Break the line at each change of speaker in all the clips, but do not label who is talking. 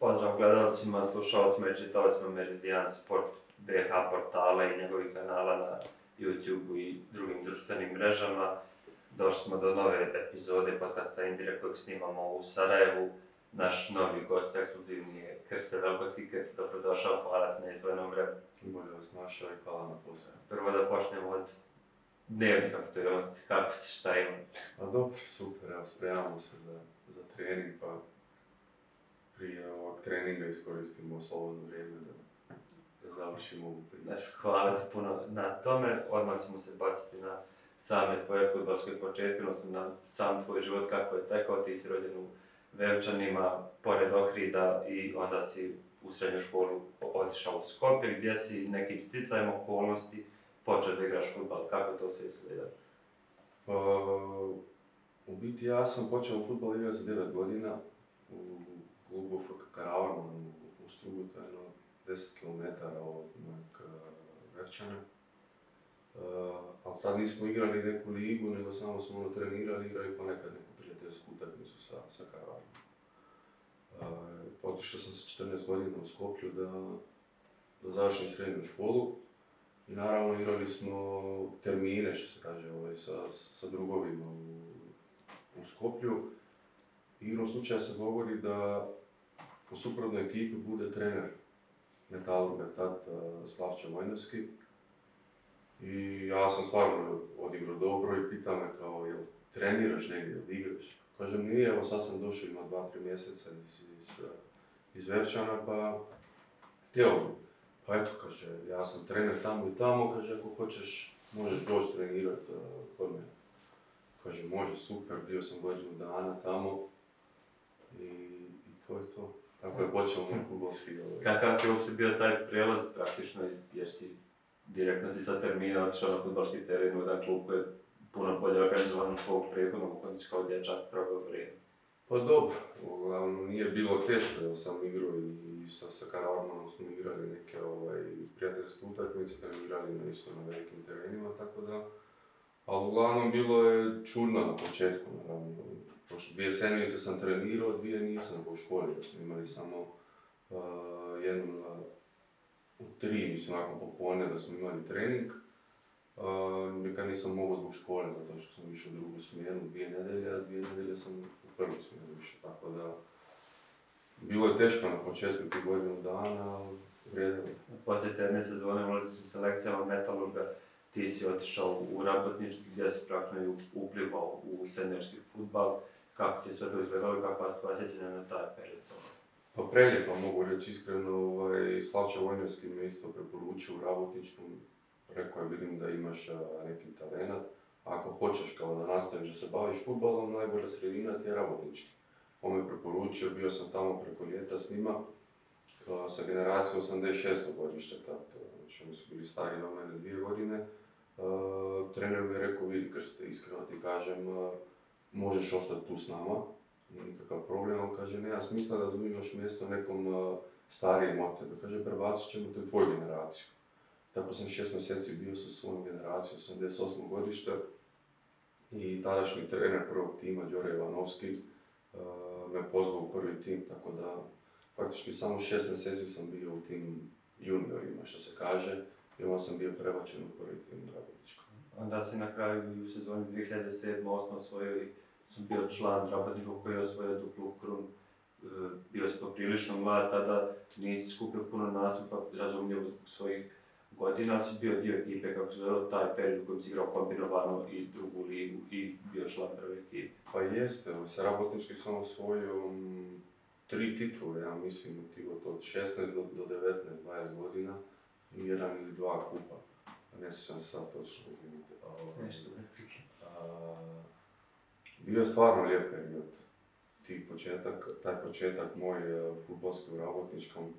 Pozdrav gledalcima, slušalcima i čitalcima Meridian Sport BH portala i njegovih kanala na YouTube i drugim društvenim mrežama. Došli smo do nove epizode podcasta Indira kojeg snimamo u Sarajevu. Naš novi gost ekskluzivni je Krste Velkoski. Krste, dobrodošao, hvala ti na izvojenom vremenu.
Bolje vas našao i hvala na pozivu.
Prvo da počnemo od dnevnih aktualnosti, kako si, šta ima? A
pa dobro, super, evo, spremamo se za trening, pa prije ovog treninga iskoristimo slobodno vrijeme da, završimo ovu priču.
hvala ti puno na tome, odmah ćemo se baciti na same tvoje futbolske početke, odnosno na sam tvoj život kako je tekao, ti si rođen u Vevčanima, pored Ohrida i onda si u srednju školu otišao u Skopje gdje si nekim sticajem okolnosti počeo da igraš futbal. Kako to se izgleda? Pa,
u biti ja sam počeo futbal igrati sa 9 godina u FK Karavan u Strugu, to je jedno 10 km od mojeg Uh, e, e, ali tad nismo igrali neku ligu, nego samo smo ono trenirali, igrali ponekad neku prijateljsku utakmicu sa, sa Karavanom. E, otišao sam sa 14 godina u Skoplju da, da završim srednju školu. I naravno igrali smo termine, što se kaže, ovaj, sa, sa drugovima u, u Skoplju igrom slučaja se govori da u suprotnoj ekipi bude trener Metalurga tad e, Slavče Vojnarski. I ja sam stvarno odigrao dobro i pita me kao jel treniraš negdje, jel igraš? Kažem nije, evo sad sam došao ima dva, tri mjeseca iz, iz, iz Vevčana pa Teo, pa eto kaže, ja sam trener tamo i tamo, kaže ako hoćeš možeš doći trenirati e, kod mene. Kaže može, super, bio sam godinu dana tamo, i, to je to. Tako je počeo moj futbolski ovaj.
Kakav je uopće bio taj prelaz praktično, jer si direktno si sa termina otišao na futbolski teren u jedan klub koji je puno bolje organizovan od tvojeg prethodnog u kojem si kao dječak proveo vrijeme.
Pa dobro, uglavnom nije bilo teško, jer sam igrao i sa, sa smo igrali neke ovaj, prijateljske utakmice, trenirali na isto na velikim terenima, tako da. Ali uglavnom bilo je čudno na početku, naravno. Dvije sedmice sam trenirao, dvije nisam po školi, smo imali samo uh, jednu, u tri, mislim, nakon popolne da smo imali trening. Uh, nekaj nisam mogao zbog škole, zato što sam išao u drugu smer, dvije nedelje, dvije nedelje sam u prvu smjeru išao, Tako da bilo je teško na početku tih godinu dana, ali vrijedilo.
Poslije te jedne sezone u olimpijskim selekcijama Metalurga ti si otišao u Rabotnički gdje si praktično uplivao u sednjački futbal kako ti je sve to izgledalo i kakva tvoja sjećanja na taj
period Pa prelijepo mogu reći iskreno, ovaj, Slavča mi je isto preporučio u Rabotničkom, rekao je vidim da imaš neki talent, ako hoćeš kao da nastaviš da se baviš futbolom, najbolja sredina ti je Rabotnički. On je preporučio, bio sam tamo preko ljeta s njima, sa generacijom 86. godišta, tako, znači oni su bili stari na mene dvije godine. Trener mi je rekao, vidi krste, iskreno ti kažem, možeš ostati tu s nama, nikakav problem, on kaže, nema smisla da imaš mjesto nekom starijem od tebe. Kaže, prebacit ćemo te u tvoju generaciju. Tako sam šest mjeseci bio sa svojom generacijom, 88. godišta i tadašnji trener prvog tima, Đore Ivanovski, me pozvao u prvi tim, tako da praktički samo šest mjeseci sam bio u tim juniorima, što se kaže, i
onda
sam bio prebačen u prvi tim Radovičku
onda se na kraju u sezoni 2007-2008 osvojio i sam bio član Rabotničkog koji je osvojio duplu krunu. E, bio sam poprilično mlad tada, nisi skupio puno nastupa, razumljivo zbog svojih godina, ali si bio dio ekipe kako se zove taj period u kojem si igrao kombinovano i drugu ligu i bio član prve ekipe.
Pa jeste, ovaj, sa Rabotnički sam osvojio mm, tri titule, ja mislim, od 16 do, 19, 20 godina i jedan ili dva kupa ne sjećam sad točno ovaj, Nešto a, Bio je stvarno lijep period. Ti početak, taj početak moj e, futbolskim rabotničkom, e,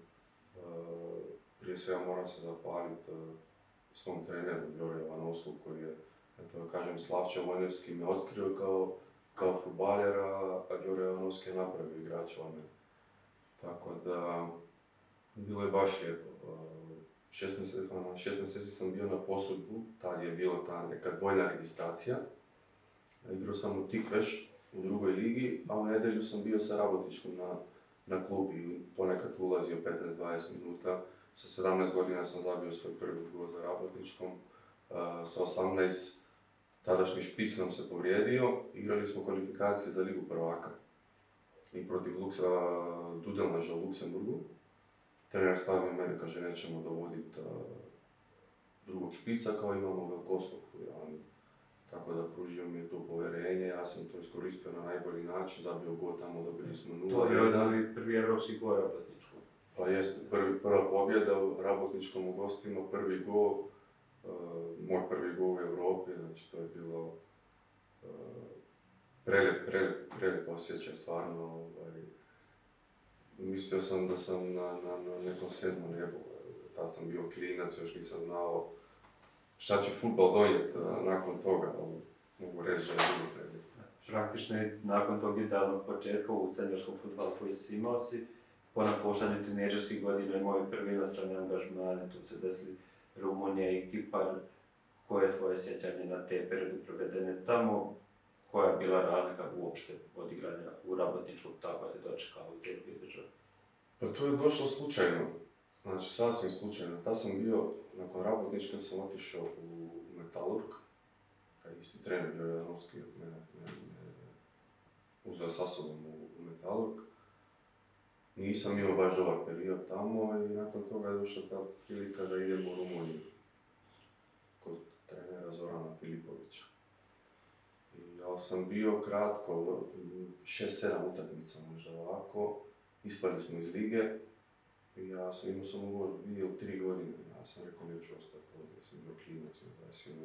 prije svega moram se zahvaliti tom e, treneru Joru Jovanovsku koji je, eto kažem, Slavče Vojnevski me otkrio kao, kao futbaljera, a Joru Jovanovski je napravio igrača od Tako da, bilo je baš lijepo šest mjeseci, ono, šest sam bio na posudbu, tad je bila ta neka dvojna registracija. Igrao sam u Tikveš u drugoj ligi, a u nedelju sam bio sa Rabotičkom na, na klubi. Ponekad ulazio 15-20 minuta. Sa 17 godina sam zabio svoj prvi gol za Rabotičkom. Eh, sa 18 tadašnji špic nam se povrijedio. Igrali smo kvalifikacije za Ligu prvaka. I protiv Luksa eh, Dudelnaža u Luksemburgu trener stavio mene, kaže, nećemo dovoditi drugog špica kao imamo ga u tako da pružio mi je to povjerenje, ja sam to iskoristio na najbolji način, zabio go tamo, dobili smo nula.
To je jedan prvi evropski go
Pa jeste, prvi, prva pobjeda u Rabotničkom u gostima, prvi gol. moj prvi gol u Europi, znači to je bilo uh, prelep, prelep, prelep osjećaj, stvarno. Ovaj, mislio sam da sam na, na, na nekom sedmom nebu. Tad sam bio klinac, još nisam znao šta će futbol donijeti nakon toga, ali mogu reći da je
Praktično je nakon tog idealnog početka u srednjoškom futbalu koji si imao si, po napoštanju tineđerskih godina i moje prve inostrane angažmane, tu se desili Rumunija i Kipar, koje je tvoje sjećanje na te periodu provedene tamo, koja je bila razlika uopšte od igranja u Rabotničku, tako te dočekao u te
Pa to je došlo slučajno, znači sasvim slučajno. Ta sam bio, nakon rabotnička sam otišao u Metalurg, taj isti trener Jovanovski, Janovski me, me, uzeo sa sobom u, u Metalurg. Nisam imao baš dobar period tamo i nakon toga je došla ta prilika da idem u Rumuniju kod trenera Zorana Filipovića. Ja sam bio kratko, 6-7 ono, utakmica možda ovako, ispali smo iz lige. Ja sam imao sam ugovor dvije tri godine, ja sam rekao da ću ostati ovdje, ja sam bio klinac,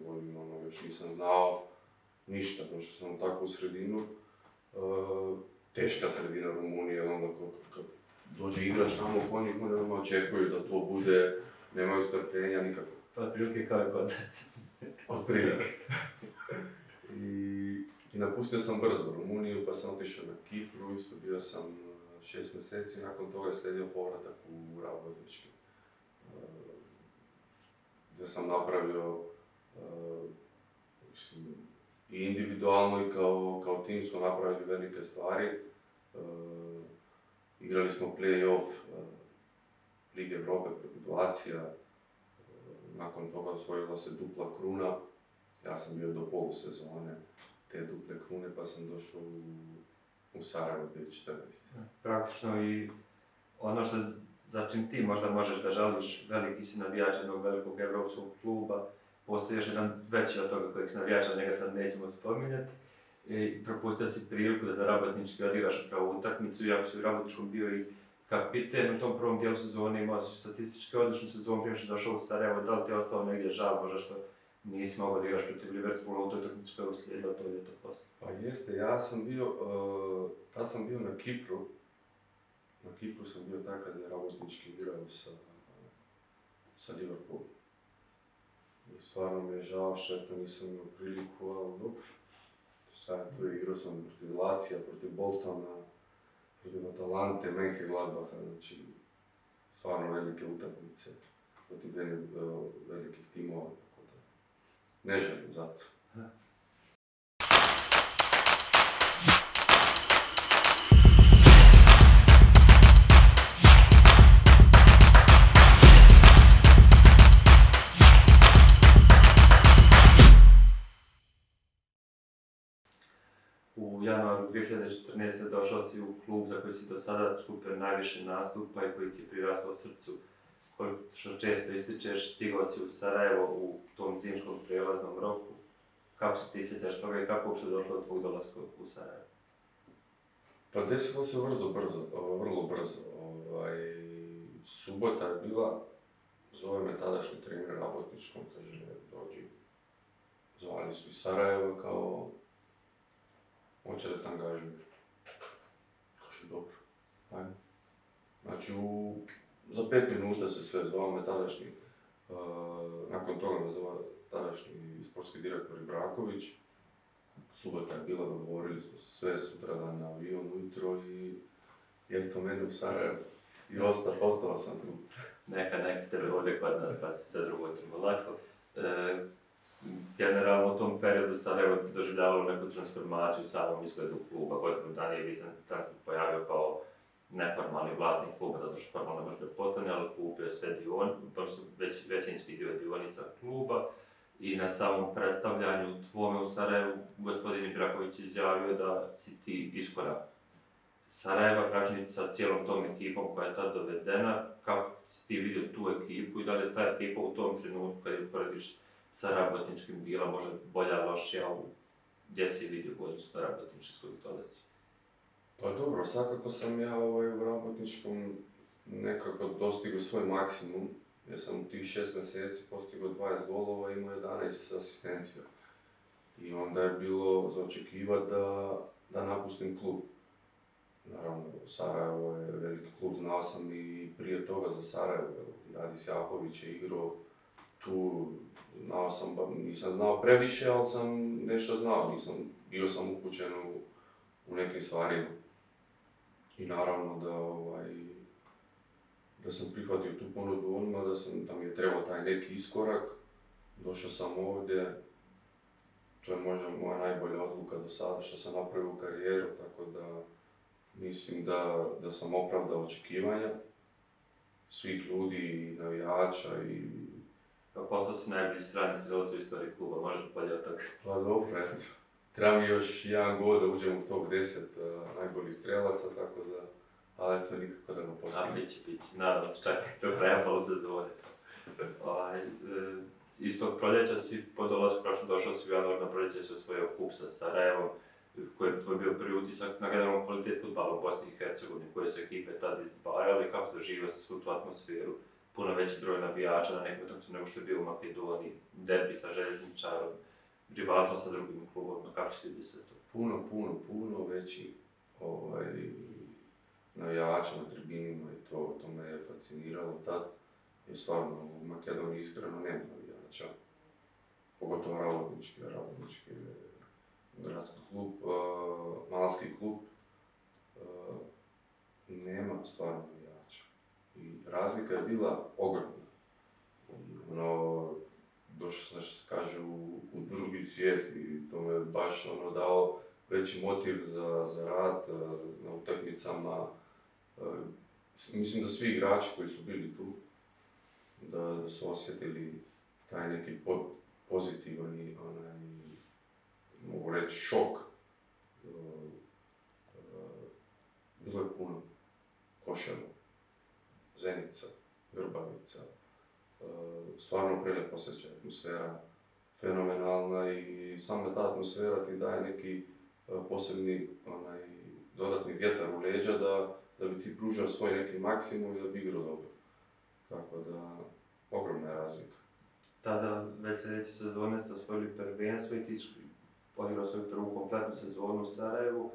21 godinu ono još nisam znao ništa, došao sam u takvu sredinu. E, teška sredina Rumunije, onda kad dođe igrač tamo, ko niko ono, ne očekuju da to bude, nemaju strpljenja nikako. Pa prilike
kao i kod
nas. Od prilike. I napustio sam brzo Rumuniju, pa sam otišao na Kipru, i bio sam eh, šest mjeseci, nakon toga je slijedio povratak u Rabotnički. Eh, gdje sam napravio eh, i individualno i kao, kao tim smo napravili velike stvari. Igrali smo play-off Lige Evrope protiv nakon toga osvojila se dupla kruna, ja sam bio do sezone te duple krune pa sam došao u, u Sarajevo 2014.
Praktično i ono što za čim ti možda možeš da žališ, veliki si navijač jednog velikog evropskog kluba, postoji još jedan veći od toga kojeg si navijač, od njega sad nećemo spominjati. I propustio si priliku da za Rabotnički odigraš pravu utakmicu, iako si u Rabotničkom bio i kapiten u tom prvom dijelu sezoni imao si statistički odličnu sezonu prije što došao u Sarajevo, da li ti je ostalo negdje žal možda što nisi mogao da igraš protiv Liverpoola utakmicu koja je uslijedila to ljeto poslije.
Pa jeste, ja sam bio, uh, sam bio na Kipru, na Kipru sam bio tad kad je Rabotnički igrao sa, sa Liverpoolom. Stvarno mi je žao, to nisam imao priliku, ali dobro. Šta je tu, igrao sam protiv Lacija, protiv Boltona, protiv Atalante, Menke Gladbaha, znači stvarno velike utakmice protiv e, velikih timova. Ne želim zato.
U januaru 2014. došao si u klub za koji si do sada skupio najviše nastupa i koji ti je prirastao srcu što često ističeš, stigao si u Sarajevo u tom zimskom prijelaznom roku. Kako se ti sjećaš toga i kako uopšte došlo do tvog dolaska u Sarajevo?
Pa desilo se vrlo brzo, ovaj, vrlo brzo. Ovaj, subota je bila, zove me tadašnji trener na Botničkom, kaže, dođi. Zvali su iz Sarajeva kao, hoće da te angažuju. Kaže, dobro, ajde. Znači, u za pet minuta se sve zvao me tadašnji, e, nakon toga me zvao tadašnji sportski direktor Ibraković. Subota je bila, dogovorili smo sve sutra dan na avion ujutro i je to mene u Sarajevo. I osta, ostala sam tu.
Neka, neka tebe ovdje kod nas, pa sve drugo ćemo lako. E, generalno u tom periodu Sarajevo doživljavalo neku transformaciju u samom izgledu kluba. Godinu dana je Vizan se pojavio kao neformalni vlasnik kluba, zato što formalno može da postane, ali kupio sve dion, već, većinski dio dionica kluba i na samom predstavljanju tvome u Sarajevu gospodin Ibraković izjavio da si ti iskorak Sarajeva pražnjica sa cijelom tom ekipom koja je tad dovedena, kako si ti vidio tu ekipu i da li je ta ekipa u tom trenutku kad je uporediš sa Rabotničkim bila možda bolja, lošija, gdje si vidio godinu sa rabotničkim?
Pa dobro, svakako sam ja ovaj, u Rabotničkom nekako dostigao svoj maksimum. Ja sam u tih šest mjeseci postigao 20 golova i imao 11 asistencija. I onda je bilo za očekivati da, da napustim klub. Naravno, Sarajevo je veliki klub, znao sam i prije toga za Sarajevo. Adis Jaković je igrao tu, znao sam, pa nisam znao previše, ali sam nešto znao, nisam, bio sam upućen u, u nekim stvarima. I naravno da, ovaj, da sam prihvatio tu ponudu odmah, da, sam, da mi je trebao taj neki iskorak. Došao sam ovdje, to je možda moja najbolja odluka do sada što sam napravio u karijeru, tako da mislim da, da sam opravdao očekivanja svih ljudi i navijača i...
Pa postao si najbolji strani strelac u istoriji kluba, možda bolje
od Pa dobro, eto. Treba mi još jedan god da uđem u top 10 uh, eh, najboljih strelaca, tako da... Ali eto, nikako da ga postavim.
A, bit će, bit će. Naravno, čak do kraja polosezone. zvode. Ovaj, eh, iz tog proljeća si po dolazku prošlo došao si u januar na proljeće se osvojio kup sa Sarajevom koji je tvoj bio prvi utisak na generalnom, kvalitet futbala u Bosni i Hercegovini, koje su ekipe tad izdvajale, kako doživio svu tu atmosferu, puno veći broj navijača na nekom utakmicu nego što je bio u Makedoniji, derbi sa željezničarom, rivalstvo sa drugim klubovima, kako ćete vi sve
to? Puno, puno, puno veći ovaj, navijača na tribinima i to, to me je fasciniralo tad. je stvarno u Makedoniji iskreno nema navijača, pogotovo Ravodnički, Ravodnički je gradski klub, uh, malski klub, nema stvarno navijača. I razlika je bila ogromna. Ono, došao sam, što se kaže, u, u drugi svijet i to me baš ono dao veći motiv za, za rad e, na utakmicama. E, mislim da svi igrači koji su bili tu, da, da su osjetili taj neki po, pozitivan i onaj, mogu reći, šok. E, bilo je puno košeno, Zenica, Grbavica, Eh, stvarno prelijep osjećaj, atmosfera fenomenalna i sama ta atmosfera ti daje neki eh, posebni onaj, dodatni vjetar u leđa da, da bi ti pružao svoj neki maksimum i da bi igrao dobro. Tako da, ogromna je razlika.
Tada, već reći sezone ste osvojili prvenstvo i ti odigrao svoju prvu kompletnu sezonu u Sarajevu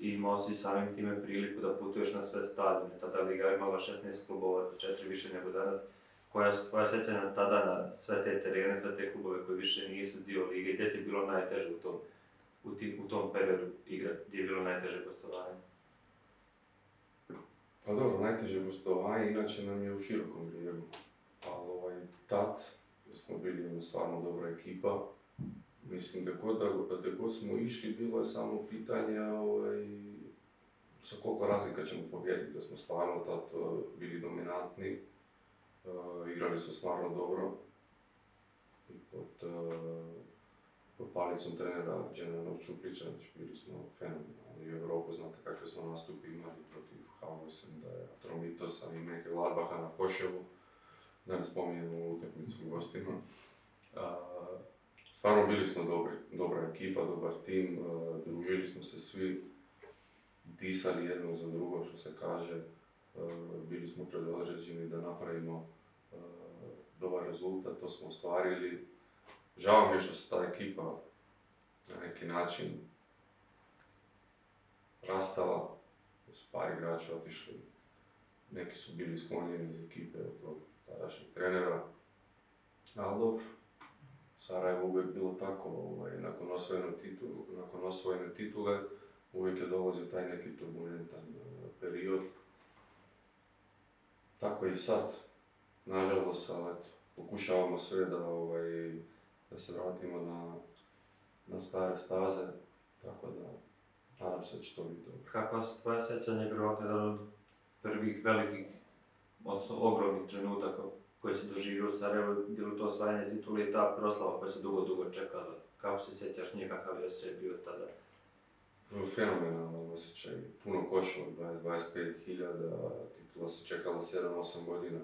i imao si samim time priliku da putuješ na sve stadione. Tada liga imala 16 klubova, četiri više nego danas koja su tvoja sjećanja tada na sve te terene, sve te klubove koji više nisu dio lige, gdje ti je bilo najteže u tom, u, ti, u tom periodu igrati, gdje je bilo najteže gostovanje?
Pa dobro, najteže gostovanje inače nam je u širokom brijegu, ali ovaj, tad smo bili jedna ono, stvarno dobra ekipa, Mislim, da god, da, god smo išli, bilo je samo pitanje ovaj, sa koliko razlika ćemo pobjediti, da smo stvarno tad eh, bili dominantni. E, igrali su stvarno dobro. I pod, e, pod palicom trenera Dženanog Čuplića, znači bili smo fenomenalni. U Evropu znate kakve smo nastupi imali protiv Havojsa, da je Tromitosa i neke Larbaha na Koševu. Da ne u utakmicu u gostima. E, stvarno bili smo dobri, dobra ekipa, dobar tim, družili smo se svi, disali jedno za drugo što se kaže. Bili smo predodređeni da napravimo E, dobar rezultat, to smo ostvarili. Žao mi je što se ta ekipa na neki način rastala, s par igrača otišli, neki su bili sklonjeni iz ekipe od tadašnjeg trenera, ali dobro, Sarajevo uvijek bilo tako, ovaj, nakon, osvojene titule, nakon osvojene titule uvijek je dolazio taj neki turbulentan e, period. Tako i sad, nažalost, ali eto, pokušavamo sve da, ovaj, da se vratimo na, na stare staze, tako da nadam se da će to biti dobro.
Kakva
su
tvoja sjećanje, prvo jedan od prvih velikih, odnosno ogromnih trenutaka koje si doživio u Sarajevo, bilo to osvajanje titula i ta proslava koja se dugo, dugo čekala? Kako se sjećaš nije kakav je sve bio tada?
Fenomenalno osjećaj, puno košao, 20 25.000, titula se čekala 7-8 godina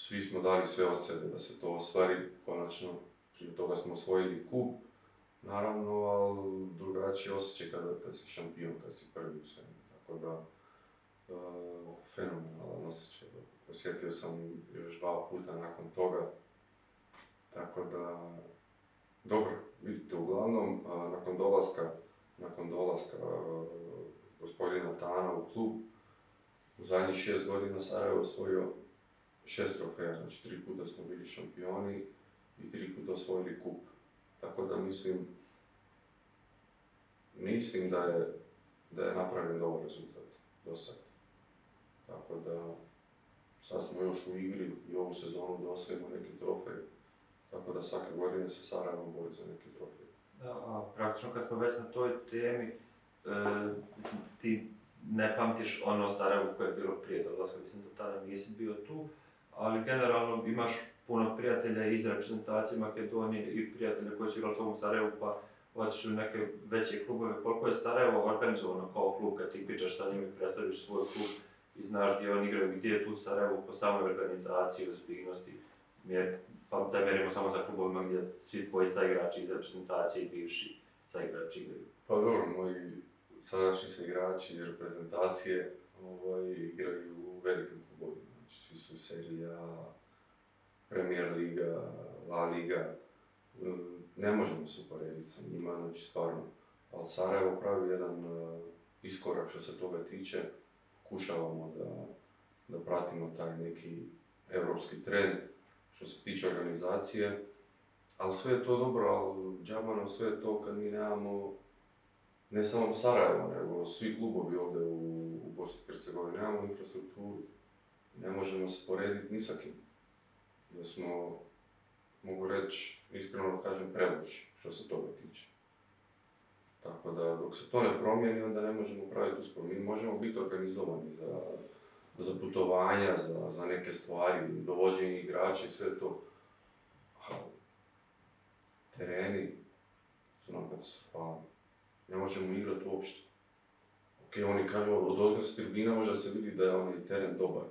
svi smo dali sve od sebe da se to ostvari, konačno prije toga smo osvojili kup, naravno, ali drugačiji osjećaj kada, kad si šampion, kad si prvi u svemu, tako da uh, fenomenalan osjećaj. Osjetio sam još dva puta nakon toga, tako da dobro, vidite, uglavnom, nakon dolaska, nakon dolaska e, gospodina Tana u klub, u zadnjih šest godina Sarajevo osvojio šest trofeja, znači tri puta smo bili šampioni i tri puta osvojili kup. Tako da mislim, mislim da je, da je napravljen dobar rezultat do sad. Tako da sad smo još u igri i ovu sezonu da osvojimo neki trofej. Tako da svake godine se Sarajevo boli za neki trofej. Da,
a praktično kad smo već na toj temi, e, ti ne pamtiš ono Sarajevo koje je bilo prije dolaska, mislim da tada nisi bio tu, ali generalno imaš puno prijatelja iz reprezentacije Makedonije i prijatelja koji su igrali u Sarajevu pa otišli u neke veće klubove. Koliko je Sarajevo organizovano kao klub kad ti pričaš sa njim i predstaviš svoj klub i znaš gdje oni igraju, gdje je tu Sarajevo po samoj organizaciji, ozbiljnosti. Jer, pa da mjerimo samo za klubovima gdje svi tvoji saigrači iz reprezentacije i bivši saigrači igraju.
Pa dobro, moji sadašnji saigrači iz reprezentacije ovaj, igraju u velikim su serija, Premier Liga, La Liga, mm, ne možemo se uporediti sa njima, znači stvarno. Ali Sarajevo pravi jedan e, iskorak što se toga tiče, pokušavamo da, da pratimo taj neki evropski trend što se tiče organizacije, ali sve je to dobro, ali džaba sve je to kad mi nemamo ne samo Sarajevo, nego svi klubovi ovdje u, u Bosni i Hercegovini, nemamo infrastrukturu ne možemo se porediti ni sa kim. Da smo, mogu reći, iskreno kažem, preloši što se toga tiče. Tako da dok se to ne promijeni, onda ne možemo praviti uspjeh. Mi možemo biti organizovani za, za putovanja, za, za neke stvari, dovođenje igrača i sve to. tereni su nam katastrofalni. Ne možemo igrati uopšte. Ok, oni kažu od odnosne tribina možda se vidi da je onaj teren dobar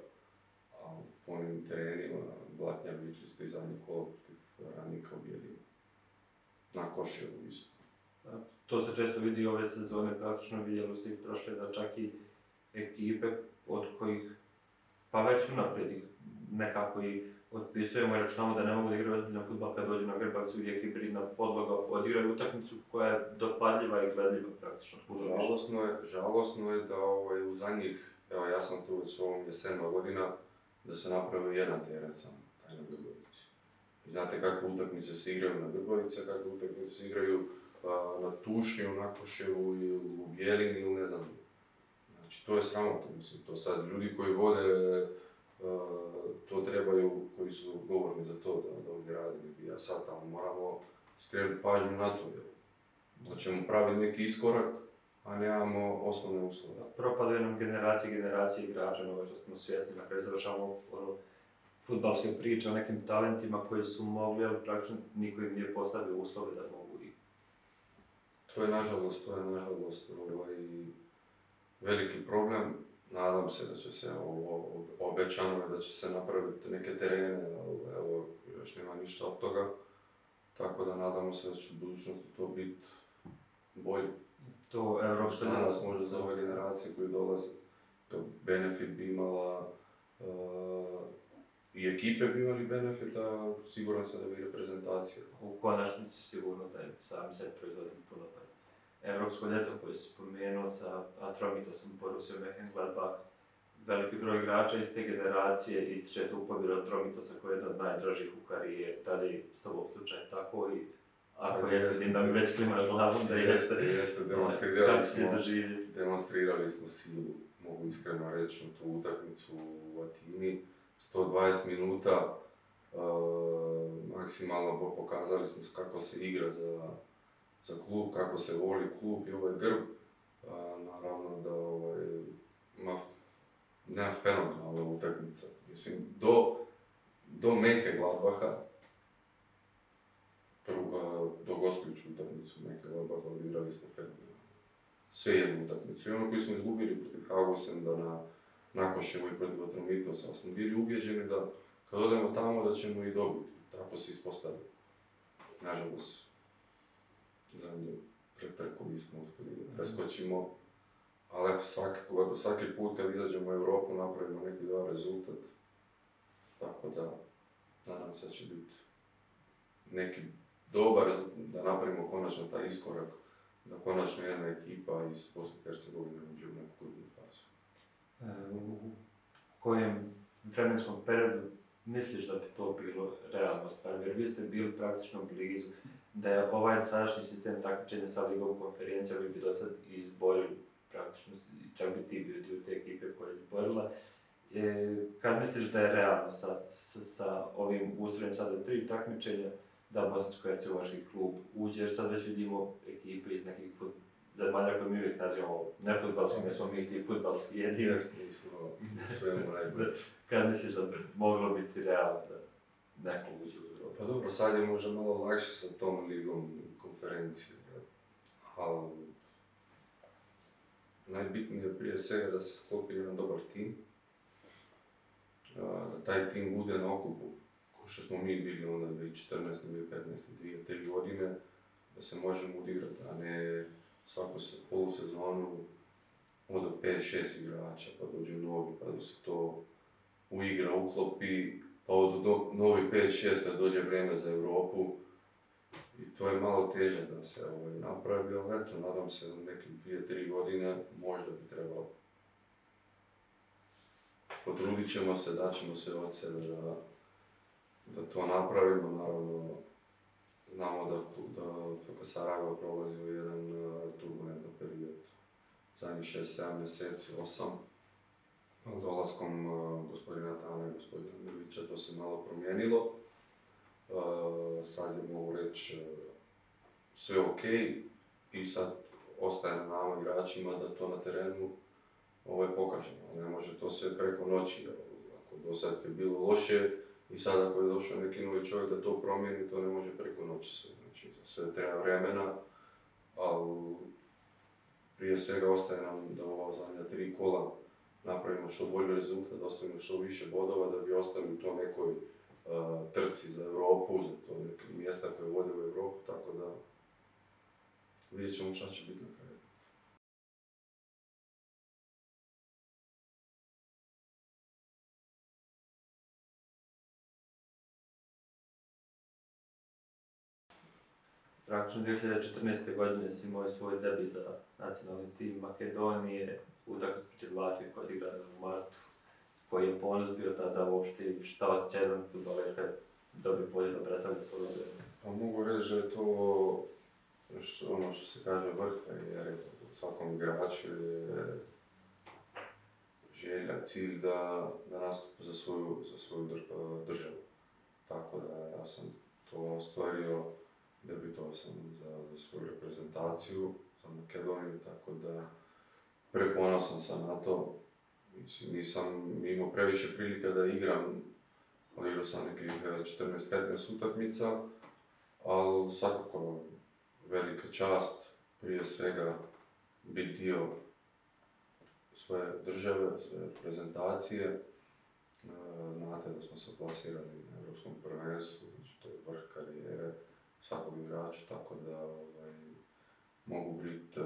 onim terenima, blatnjavi pristizanje kolektiv ranika u bijelima. Na košilu isto.
To se često vidi ove sezone, praktično vidjelo se i prošle da čak i ekipe od kojih, pa već unaprijed ih nekako i otpisujemo i računamo da ne mogu da igraju ozbiljan futbal kad dođu na Grbac, gdje je hibridna podloga, odigraju utakmicu koja je dopadljiva i gledljiva praktično.
Žalosno je, žalosno je da ovaj, u zadnjih, evo ja sam tu već ovom jesenima godina, da se napravi jedan teren samo, taj na Grbovici. Znate kako utakmice se igraju na Grbovici, kako utakmice se igraju na Tušnju, u Koševu, u Bjelini ili ne znam. Znači, to je sramotno, mislim, to sad ljudi koji vode e, to trebaju, koji su govorni za to da, da ovdje radili, ja sad tamo moramo skrenuti pažnju na to, da ćemo praviti neki iskorak, a nemamo osnovne uslove.
Propadaju nam generacije i generacije igrača, nove što smo svjesni, na kraju završavamo ono, futbalske priče o nekim talentima koji su mogli, ali praktično niko im nije postavio uslove da mogu i.
To je nažalost, to je nažalost ovaj, veliki problem. Nadam se da će se, ovo, obećano da će se napraviti neke terene, ali ovaj, evo, još nema ništa od toga. Tako da nadamo se da će u budućnosti to biti bolje to Evropsko Što nas možda za ove generacije koji dolaze, kao benefit bi imala uh, i ekipe bi imali benefit, a siguran sam da bi reprezentacija.
U konačnici sigurno da je sam set proizvodim puno pa... Evropsko ljeto koje se spomenuo sa Atromitosom, Borussia Mönchengladbach, veliki broj igrača iz te generacije ističe tu pobjedu Atromitosa koji je jedan od najdražih u karijeri, tada je s tobom slučaj tako i ako jeste, s tim da bi već klimaš glavom da
jeste. Jeste, demonstrirali smo, demonstrirali smo silu, mogu iskreno reći, tu utakmicu u Atini. 120 minuta, uh, maksimalno pokazali smo kako se igra za, za klub, kako se voli klub i ovaj grb. naravno da ovaj, ima ne fenomenalna utakmica. Mislim, do, do Mehe Gladbaha, prva do gospodinu utakmicu, neke oba valirali smo fenomenalno. Sve jednu utakmicu. I ono koji smo izgubili protiv sam da na, nakon Ševo i protiv Atromitova, smo bili ubjeđeni da kad odemo tamo da ćemo i dobiti. Tako se ispostavi. Nažalost, zadnje pre, preko smo uspjeli da mhm. preskočimo. Ali eto, svaki, svaki put kad izađemo u Europu napravimo neki dobar rezultat. Tako da, nadam se da će biti neki dobar da napravimo konačno taj iskorak da konačno jedna ekipa iz Bosne i Hercegovine uđe u neku drugu fazu.
E, u kojem vremenskom periodu misliš da bi to bilo realno stvar? Jer vi ste bili praktično blizu da je ovaj sadašnji sistem takmičenja sa ligom konferencija bi bi do sad izborili praktično, čak bi ti bio dio te ekipe koja je izborila. E, kad misliš da je realno sa, sa, sa ovim ustrojem sada tri takmičenja, da bosansko-hercegovački klub uđe, jer sad već vidimo ekipe iz nekih fut... zemalja koje mi uvijek nazivamo ne ne smo mi ti futbalski jedini. Kad misliš da bi moglo biti realno da neko
uđe u Europu? Pa dobro, sad je možda malo lakše sa tom ligom konferencije, ali najbitnije je prije svega da se sklopi jedan dobar tim, da taj tim bude na okupu što smo mi bili onda 2014. 2015. dvije, godine, da se možemo odigrati, a ne svaku se, polusezonu onda 5-6 igrača, pa dođu novi, pa da se to uigra, uklopi, pa od novi 5-6 kad dođe vrijeme za Europu, i to je malo teže da se ovaj, napravi, ali eto, nadam se u nekim 2-3 godine možda bi trebalo. Potrudit ćemo se, daćemo se od sebe da da to napravimo, naravno znamo da, da FK Sarajevo prolazi u jedan e, turbulentan period, zadnjih 6-7 mjeseci, 8. Dolaskom e, gospodina Tana i gospodina Milića to se malo promijenilo. E, sad je mogu reći sve ok i sad ostaje na nama igračima da to na terenu ovaj, pokažemo. Ne može to sve preko noći. Ako do sad je bilo loše, i sad ako je došao neki novi čovjek da to promijeni, to ne može preko noći sve. Znači, sve treba vremena, ali prije svega ostaje nam da ova zadnja tri kola napravimo što bolji rezultat, ostavimo što više bodova da bi ostali u to nekoj e, trci za Europu, za to neke mjesta koje vode u Europu, tako da vidjet ćemo šta će biti na kraju.
praktično 2014. godine si imao svoj debi za nacionalni tim Makedonije, utakmicu protiv Latvije koja je u martu, koji je ponos bio tada uopšte i šta vas će jedan futbaler kad dobio polje da predstavlja svoju zemlju?
Pa mogu reći da je to što, ono što se kaže vrh Jer u svakom igraču je želja, cilj da, da nastupi za svoju, za svoju državu. Tako da ja sam to stvario debitovao sam za, svoju reprezentaciju za Makedoniju, tako da preponosan sam na to. Mislim, nisam imao previše prilike da igram, odigrao sam nekih 14-15 utakmica, ali svakako velika čast, prije svega biti dio svoje države, svoje reprezentacije. E, znate da smo se plasirali na Europskom prvenstvu, znači to je vrh karijere, svakog igrača, tako da ovaj, mogu biti eh,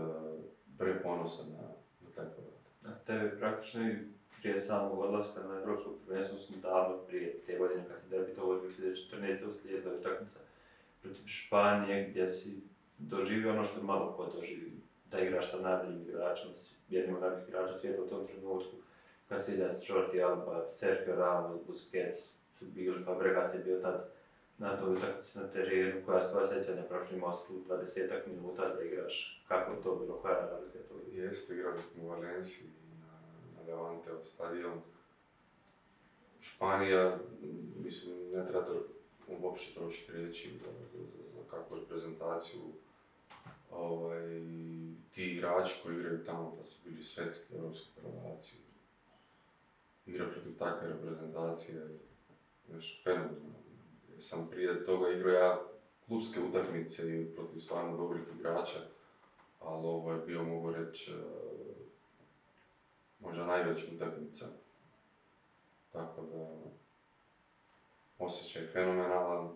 preponosan na, na taj povrat. A
tebe praktično i prije samog odlaska na Evropsku, prvenstvo, sam davno prije te godine kad se debitovao od 2014. uslijedila utakmica protiv Španije gdje si doživio ono što malo ko doživi, da igraš sa najboljim igračom, jednim od najboljih igrača svijeta u tom trenutku. Casillas, Jordi Alba, Sergio Ramos, Busquets su bili, Fabregas je bio tad na toj utakmici na terenu koja svoja sjećanja proči u 20 minuta da igraš, kako je to bilo, koja je razlika je to?
Jeste, igrali smo u Valenciji, na, na u stadion. Španija, mislim, ne treba to uopšte trošiti riječi za, za, za kakvu reprezentaciju. Ovaj, ti igrači koji igraju tamo, pa su bili svetski, europski prvaci, igra protiv takve reprezentacije, nešto fenomenalno sam prije toga igrao ja klubske utakmice i protiv stvarno dobrih igrača, ali ovo je bio, mogu reći, e, možda najveća utakmica. Tako da, osjećaj fenomenalan.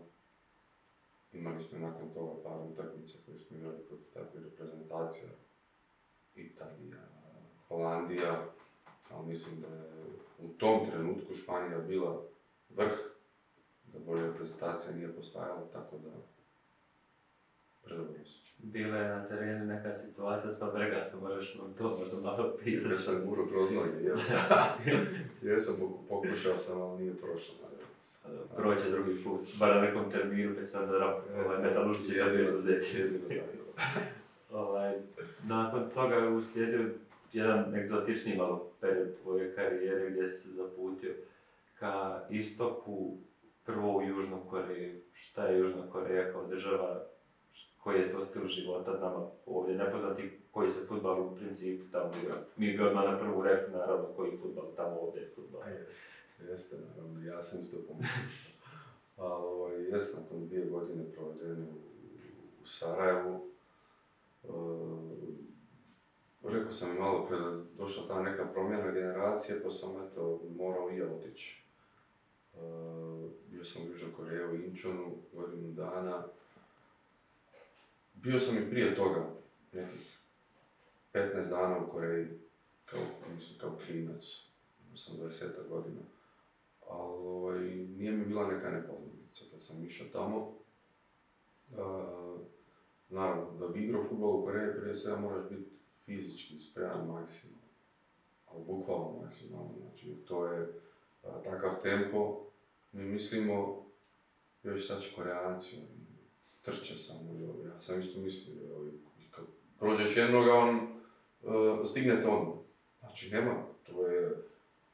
Imali smo nakon toga par utakmica koje smo igrali protiv takvih reprezentacija. Italija, Holandija, ali mislim da je u tom trenutku Španija bila vrh da bolje reprezentacija nije postavila, tako da Prvo
Bila je na terenu neka situacija s Fabregasom, možeš nam to možda malo pisati. Ja sam guru
je, jel? Jesam, pokušao sam, ali nije prošlo.
Pa Proće drugi put, bar na nekom terminu, pa sam ovaj, da rap, ovaj, je će jedino ovaj, nakon toga je uslijedio jedan egzotični malo period tvoje karijere gdje si se zaputio ka istoku prvo u Južnu Koreju, šta je Južna Koreja kao država, koji je to stil života nama ovdje nepoznati, koji se futbal u principu tamo igra. Mi bi odmah na prvu rekli naravno koji futbal tamo ovdje je futbal.
jeste, naravno, ja sam isto pomoćao. Pa, ovaj, jesam nakon dvije godine provedene u Sarajevu, ehm, rekao sam i malo pre da došla ta neka promjena generacije, pa sam eto morao i ja otići. Ehm, bio sam u Južnoj Koreji, u Inčonu, godinu dana. Bio sam i prije toga, nekih 15 dana u Koreji, kao, mislim, kao klinac, sam 20 godina. Ali ovaj, nije mi bila neka nepoznanica kad sam išao tamo. Uh, naravno, da bi igrao futbol u Koreji prije svega moraš biti fizički spreman maksimalno. Ali bukvalno maksimalno, znači to je a, takav tempo mi mislimo, još sad će koreanci, ono, trče samo i ovi, ja sam isto mislio i ovi, kad prođeš jednoga, on uh, stigne tonu. Znači nema, to je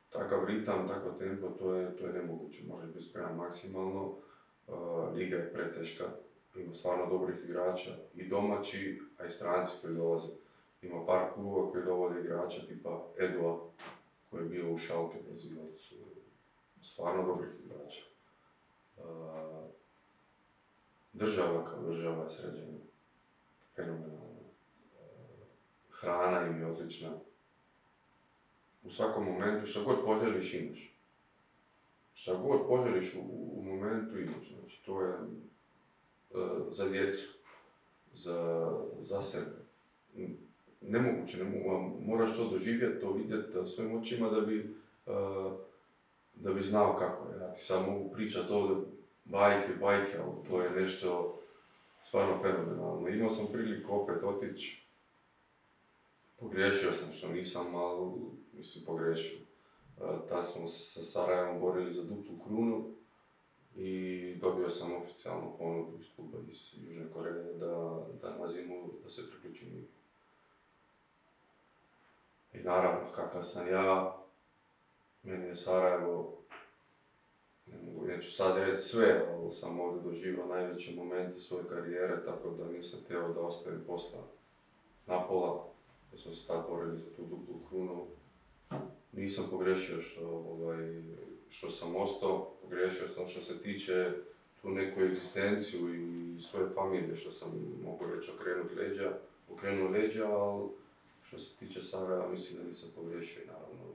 takav ritam, takav tempo, to je, to je nemoguće, može biti spreman maksimalno, e, liga je preteška, ima stvarno dobrih igrača, i domaći, a i stranci koji dolaze. Ima par klubova koji dovode igrača tipa Edua, koji je bio u Šalke, Brazilac, stvarno dobrih igrača. E, država kao država je sređena fenomenalno. E, hrana im je odlična. U svakom momentu, što god poželiš imaš. Šta god poželiš u, u momentu imaš. Znači, to je e, za djecu, za, za sebe. Nemoguće, ne mogu, moraš to doživjeti, to vidjeti svojim očima da bi uh, da bi znao kako je. Ja ti sad mogu pričati ovdje bajke, bajke, ali to je nešto stvarno fenomenalno. Imao sam priliku opet otići. Pogrešio sam što nisam, ali mislim pogrešio. E, tad smo se sa Sarajevom borili za duplu krunu i dobio sam oficijalnu ponudu iz kluba iz Južne Koreje da, da na zimu da se priključim. I naravno, kakav sam ja, meni je Sarajevo, neću sad reći sve, ali sam ovdje doživao najveće momente svoje karijere, tako da nisam htio da ostavim posla na pola, jer smo se tako borili za tu duplu krunu. Nisam pogrešio ovaj, što, sam ostao, pogrešio sam što se tiče tu neku egzistenciju i svoje familije, što sam mogu reći okrenut leđa, okrenuo leđa, ali što se tiče Sarajeva mislim da nisam pogrešio naravno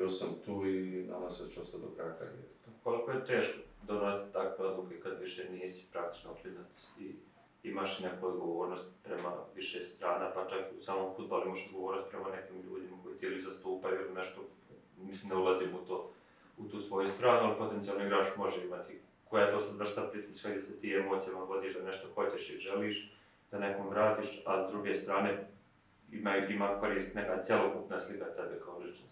bio sam tu i nama se do kraja
Koliko je teško donositi takve odluke kad više nisi praktično klinac i imaš neku odgovornost prema više strana, pa čak i u samom futbolu imaš odgovornost prema nekim ljudima koji ti ili zastupaju ili nešto, mislim ne ulazim u to, u tu tvoju stranu, ali potencijalni igrač može imati koja je to sad vrsta pritiska gdje se ti emocijama vodiš da nešto hoćeš i želiš, da nekom vratiš, a s druge strane ima, ima korist neka celokupna slika tebe kao ličnost.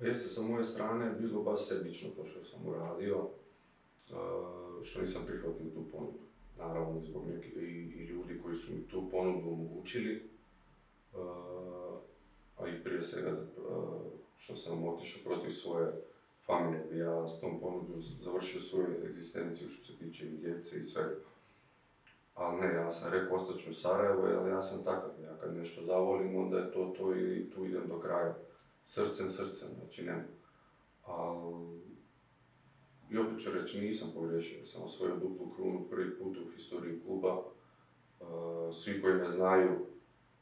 Jeste sa moje strane bilo baš sebično to što sam uradio, što nisam prihvatio tu ponudu. Naravno, zbog nekih i, i ljudi koji su mi tu ponudu omogućili, a i prije svega što sam otišao protiv svoje familije, ja s tom ponudom završio svoju egzistenciju što se tiče i djece i svega. Ali ne, ja sam rekao, ostaću u Sarajevo, ali ja sam takav, ja kad nešto zavolim, onda je to to i tu idem do kraja srcem, srcem, znači ne. i opet ću reći, nisam pogrešio, sam osvojio duplu krunu prvi put u historiji kluba. Uh, svi koji me znaju,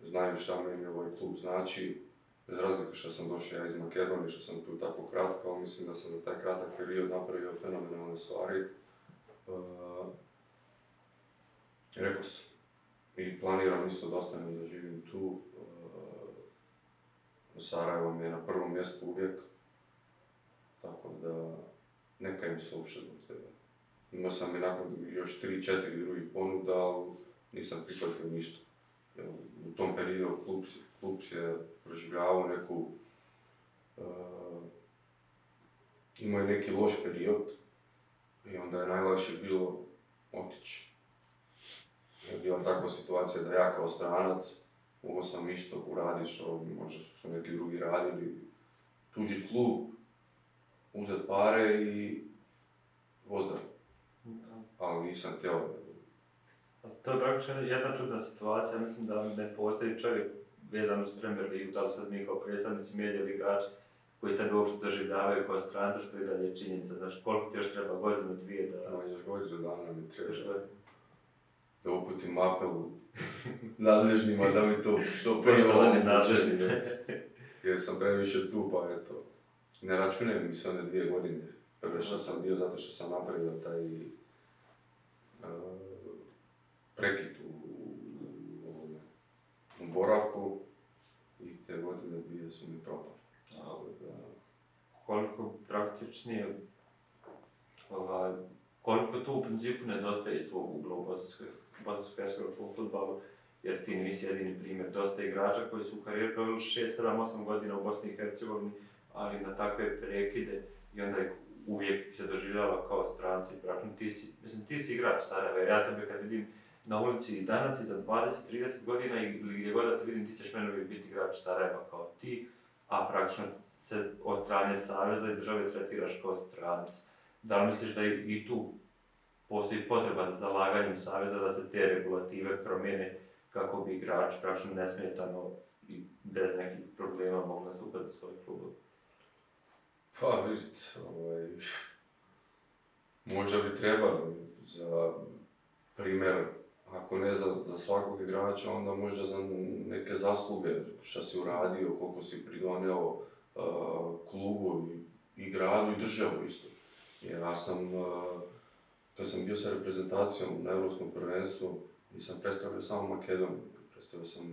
znaju šta meni ovaj klub znači. Bez razlika što sam došao ja iz Makedonije, što sam tu tako kratko, ali mislim da sam za taj kratak period napravio fenomenalne stvari. Uh, rekao sam. I planiram isto da ostanem da živim tu. Sarajevo mi je na prvom mjestu uvijek, tako da neka im se uopšte zbog tebe. Imao sam i nakon još tri, 4 drugih ponuda, ali nisam prihvatio ništa. U tom periodu klub, klub je proživljavao neku... Uh, imao je neki loš period i onda je najlakše bilo otići. Je bila takva situacija da ja kao stranac ovo sam ići uradiš uradiš, možda su neki drugi radili, tuđi klub, uzet pare i ozdrav. Ali nisam htio.
Pa to je praktično jedna čudna situacija, mislim da ne postoji čovjek vezan uz Premier Ligu, da li sad mi kao predstavnici medija ili igrači koji tebe uopšte doživljavaju kao stranca, što je dalje činjenica, znači koliko ti još treba godinu, dvije da...
Da, još godinu dana mi treba da uputim apel
nadležnima
da
mi
to
što
prije Poštovani nadležni. Jer sam previše tu, pa eto. Ne računaju mi se one dvije godine. Prve što sam bio zato što sam napravio taj uh, prekid u, boravku i te godine dvije su mi propale.
Koliko praktičnije ovaj, koliko tu u principu nedostaje iz tvojeg ugla u Bosansku su po u futbalu, jer ti nisi jedini primjer. Dosta igrača koji su u karijeru proveli 6, 7, 8 godina u Bosni i Hercegovini, ali na takve prekide i onda ih uvijek se doživljava kao stranci. Praktično ti si, mislim, ti si igrač Sarajeva, ja tebe kad vidim na ulici i danas i za 20-30 godina ili gdje god da te vidim, ti ćeš meni uvijek biti igrač Sarajeva kao ti, a praktično se od strane Saveza i države tretiraš kao stranac. Da li misliš da i tu postoji potreba za zalaganjem Saveza da se te regulative promijene kako bi igrač praktično nesmetano i bez nekih problema mogu nastupati svoj klub.
Pa vidite, ovaj, možda bi trebalo za primjer, ako ne za, svakog igrača, onda možda za neke zasluge, što si uradio, koliko si pridoneo uh, klubu i, i gradu i državu isto. Jer ja sam eh, kad sam bio sa reprezentacijom na Europskom prvenstvu i sam predstavio samo Makedoniju. Predstavio sam,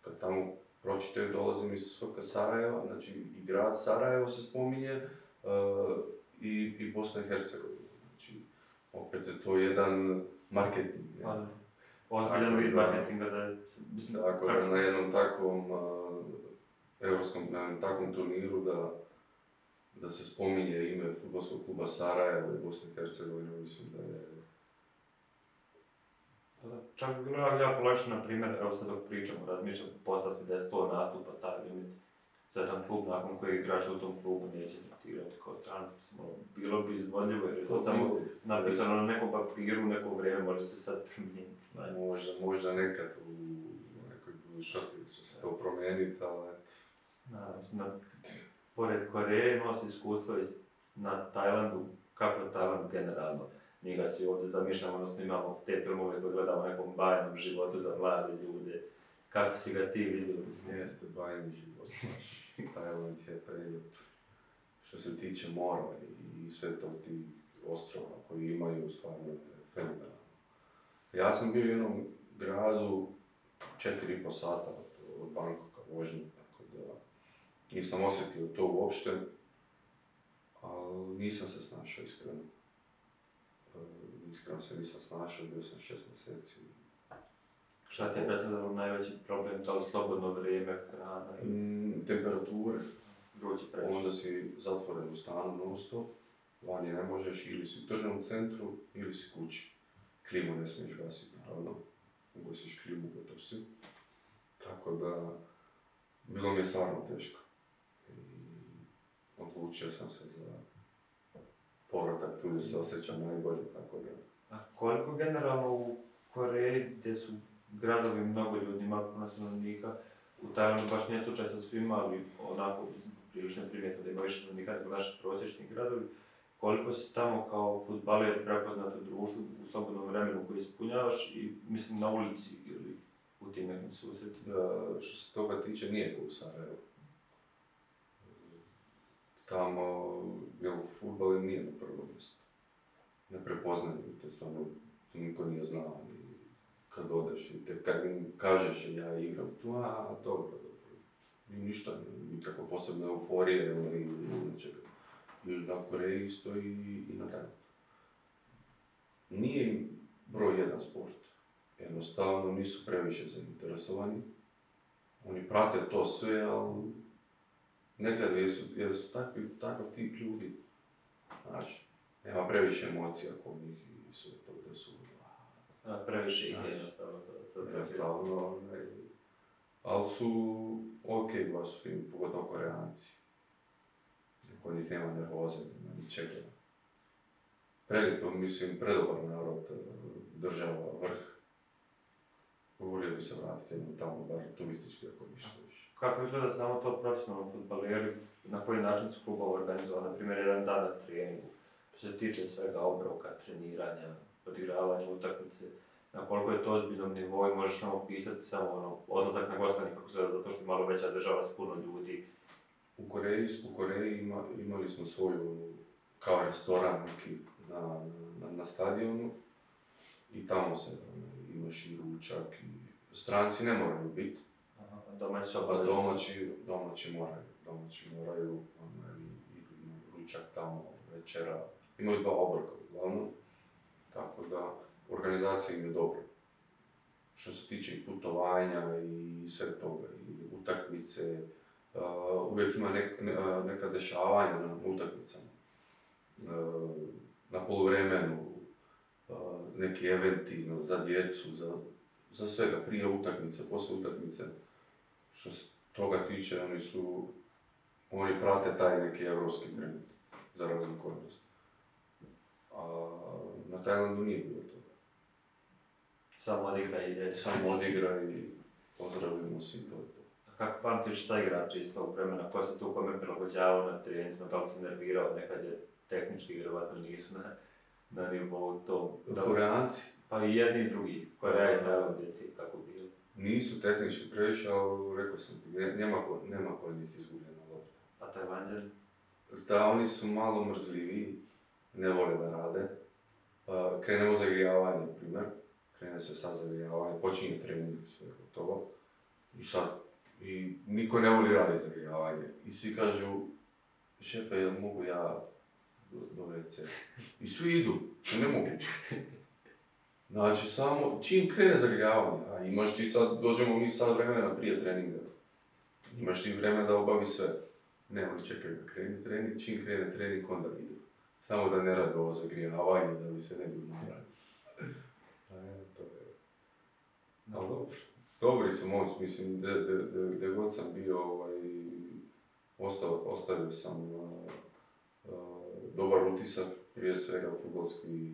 kad tamo pročitaju, dolazim iz Svrka Sarajeva, znači i grad Sarajevo se spominje, uh, i, i Bosna i Hercegovina. Znači, opet je to jedan marketing.
Ja.
Pa ozbiljan
vid marketinga
da je... tako da na jednom takvom uh, e, europskom, na jednom takvom turniru da da se spominje ime futbolskog kluba Sarajevo i Bosne i Hercegovine, mislim da je...
Čak bi bilo jako lakše, na primjer, evo sad dok pričamo, razmišljam postavci da je sto nastupa taj limit za tam klub nakon koji igrač u tom klubu neće tretirati kao stranac. Ono, bilo bi izvodljivo jer je to, samo napisano na nekom papiru, neko vrijeme može se sad promijeniti.
Možda, možda nekad u nekoj budućnosti će se to promijeniti, ali eto.
Naravno, pored Koreje imao si iskustva na Tajlandu, kako je Tajland generalno? Mi ga si ovdje zamišljamo, odnosno imamo te filmove koje gledamo nekom bajnom životu za mlade ljude. Kako si ga ti vidio?
Jeste, bajni život. Tajland je prelijep. Što se tiče mora i sve to ti ostrova koji imaju stvarno fenomenalno. Ja sam bio u jednom gradu 4,5 sata od Bangkoka, vožnje, tako da nisam osjetio to uopšte, ali nisam se snašao iskreno. E, iskreno se nisam snašao, bio sam šest mjeseci.
Šta ti je predstavljeno najveći problem, to je slobodno vrijeme, hrana?
I... Mm, temperature. Vruće preče. Onda si zatvoren u stanu non stop, vani ne možeš, ili si u tržnom centru, ili si kući. Klimu ne smiješ gasiti, naravno. Ugasiš klimu, gotov si. Tako da, bilo mi je stvarno teško odlučio sam se za povratak tu gdje se osjećam najbolje, tako da.
A koliko generalno u Koreji gdje su gradovi mnogo ljudi, malo puno stanovnika, u Tajlandu baš nije slučaj sa svima, ali onako prilično primjetno da ima više stanovnika nego naši prosječni gradovi, koliko si tamo kao futbaler prepoznat u društvu, u slobodnom vremenu koji ispunjavaš i mislim na ulici ili u tim nekim
susretima? Što se toga tiče, nije u Sarajevo tamo, jel, futbol je nije na prvo mjesto. Ne prepoznaju te, stvarno, niko nije znao. kad odeš i te, kad im kažeš ja igram tu, a dobro, dobro. I ništa, nikakva posebna euforija ono, ili nečega. I na Koreji isto i, i na taj. Nije im broj jedan sport. Jednostavno nisu previše zainteresovani. Oni prate to sve, ali nekad jesu, jer su takvi, takav tip ljudi. znaš, nema previše emocija kod njih i sve to da su...
A, previše
ih je jednostavno. To, jednostavno, ali su ok baš film, pogotovo koreanci. Kod njih nema nervoze, nema ničega. Prelipo, mislim, predobar narod, država, vrh. Volio bi se vratiti jednom tamo, bar turistički ako ništa.
Kako izgleda samo to profesionalno futbaleri, na koji način su klubova organizovali, na primjer jedan dan na treningu, što se tiče svega obroka, treniranja, odigravanja utakmice, na koliko je to ozbiljnom nivou i možeš nam opisati samo ono, odlazak na gostanje, kako se zato što je malo veća država s puno ljudi.
U Koreji, u Koreji ima, imali smo svoju, kao restoran neki na, na, na stadionu i tamo se ono, imaš i ručak i stranci ne moraju biti, Domaći Pa domaći, domaći moraju, domaći moraju, ono, idu ručak tamo, večera, imaju dva obroka uglavnom, tako da organizacija im je dobra. Što se tiče i putovanja i sve toga, i utakmice, uh, uvijek ima nek, ne, neka dešavanja na utakmicama. Uh, na poluvremenu, neki eventi za djecu, za, za svega, prije utakmice, poslije utakmice što se toga tiče, oni su, oni prate taj neki evropski trend, za razliku od nas. A na Tajlandu nije bilo to.
Samo odigra i
Samo odigra i pozdravimo se i to
A kako pamtiš sa igrači iz tog vremena, ko se tu kome prilagođavao na trenicima, da li se nervirao, nekad je tehnički vjerovatno nisu na, na nivou to.
Da, Koreanci?
Pa i jedni i drugi, Koreja da Tajland ti kako bi
nisu tehnički previše, ali rekao sam ti, nema, nema kod njih izgubljena lopta.
A vanđer?
Da, oni su malo mrzljivi, ne vole da rade. za pa, krenemo zagrijavanje, primjer. Krene se sad za zagrijavanje, počinje trening, sve gotovo. I sad, i niko ne voli raditi zagrijavanje. I svi kažu, šefe, jel mogu ja do, WC? I svi idu, to ne mogu. Znači, samo čim krene zagrijavanje, a imaš ti sad, dođemo mi sad vremena prije treninga. Imaš ti vremena da obavi sve. Nemoj čekaj da krene trening, čim krene trening onda vidu. Samo da ne radi ovo zagrijavanje, da mi se ne bi Ali dobro. Dobri sam ovdje, mislim, gdje god sam bio, ovaj, ostav, ostavio sam ovaj, ovaj, dobar utisak, prije svega u futbolski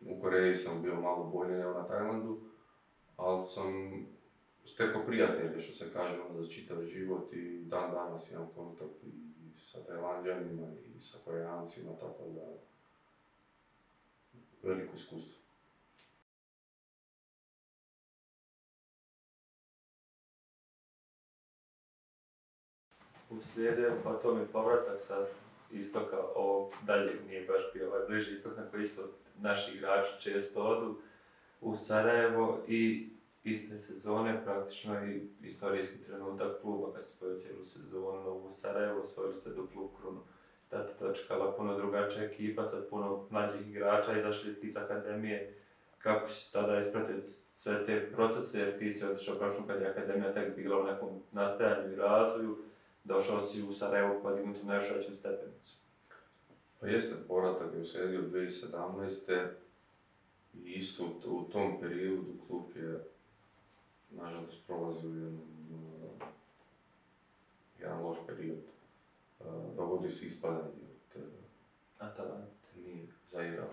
u Koreji sam bio malo bolje nego na Tajlandu, ali sam stekao prijatelje, što se kaže, ono za čitav život i dan danas imam kontakt i sa Tajlandjanima i sa Koreancima, tako da veliko iskustvo.
uslijedio, pa to mi povratak sa istoka, o, dalje nije baš bio ovaj bliži istok, isto naši igrači često odu u Sarajevo i iste sezone praktično i istorijski trenutak kluba kad spojio cijelu sezonu u Sarajevo, osvojili ste duplu krunu. Tata to čekala puno drugačija ekipa sad puno mlađih igrača, izašli iz akademije. Kako si tada ispratiti sve te procese jer ti si otišao kad je akademija tek bila u nekom nastajanju i razvoju, došao si u Sarajevo podignuti većem stepenicu.
Pa jeste, povratak je uslijedio 2017. I isto u tom periodu klub je, nažalost, prolazio jedan, eh, jedan loš period. Eh, dogodi se ispadanje
od eh, Atalante.
Nije, za Irak,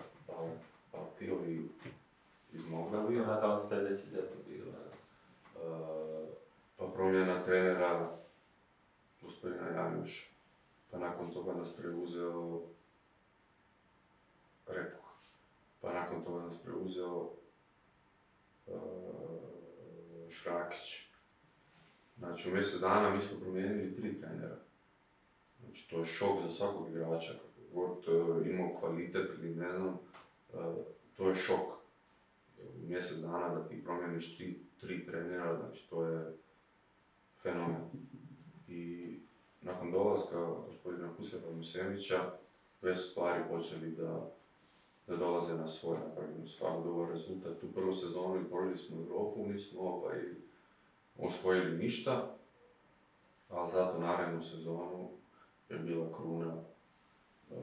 Baltiovi iz Moldavije.
Atalante sljedeći ljeto bilo,
Pa promjena trenera, gospodina Janjuša. Pa nakon toga nas preuzeo Repok. Pa nakon toga nas preuzeo uh, Šrakić. Znači u mjesec dana mi smo promijenili tri trenera. Znači to je šok za svakog igrača, kako god e, imao kvalitet ili e, to je šok. U mjesec dana da ti promijeniš tri, trenera, znači to je fenomen. I nakon dolaska gospodina Huseva Musemića, već stvari počeli da da dolaze na svoj napravljeno stvarno dobar rezultat. U prvu sezonu izborili smo u Europu, nismo ovaj, osvojili ništa, ali zato narednu sezonu je bila kruna uh,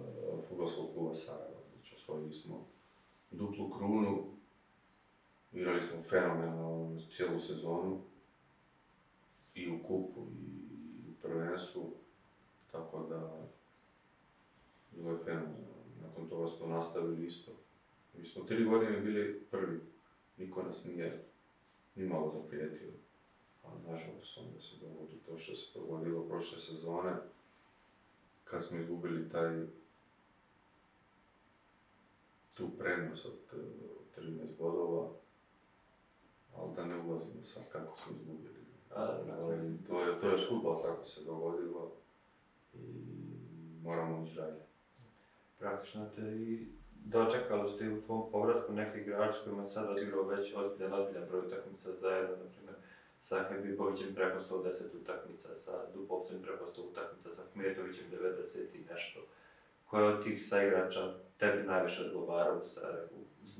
futbolskog kluba Sarajeva. Znači, osvojili smo duplu krunu, igrali smo fenomenalno cijelu sezonu i u kupu i u prvenstvu, tako da bilo je fenomenalno nakon toga smo nastavili isto. Mi smo tri godine bili prvi, niko nas nije nimalo zaprijetio. A nažalost onda se dogodi to što se dogodilo prošle sezone, kad smo izgubili taj tu prednost od 13 eh, bodova, ali da ne ulazimo sad kako smo izgubili. to je, to je tako se dogodilo i moramo ići dalje
praktično te i dočekali ste i u tvom povratku neki igrači kojima sad odigrao već ozbiljan, ozbiljan broj utakmica zajedno, na primjer sa Hemibovićem preko 110 utakmica, sa Dupovcem preko 100 utakmica, sa Hmetovićem 90 i nešto. Koja od tih saigrača tebi najviše odgovarao sa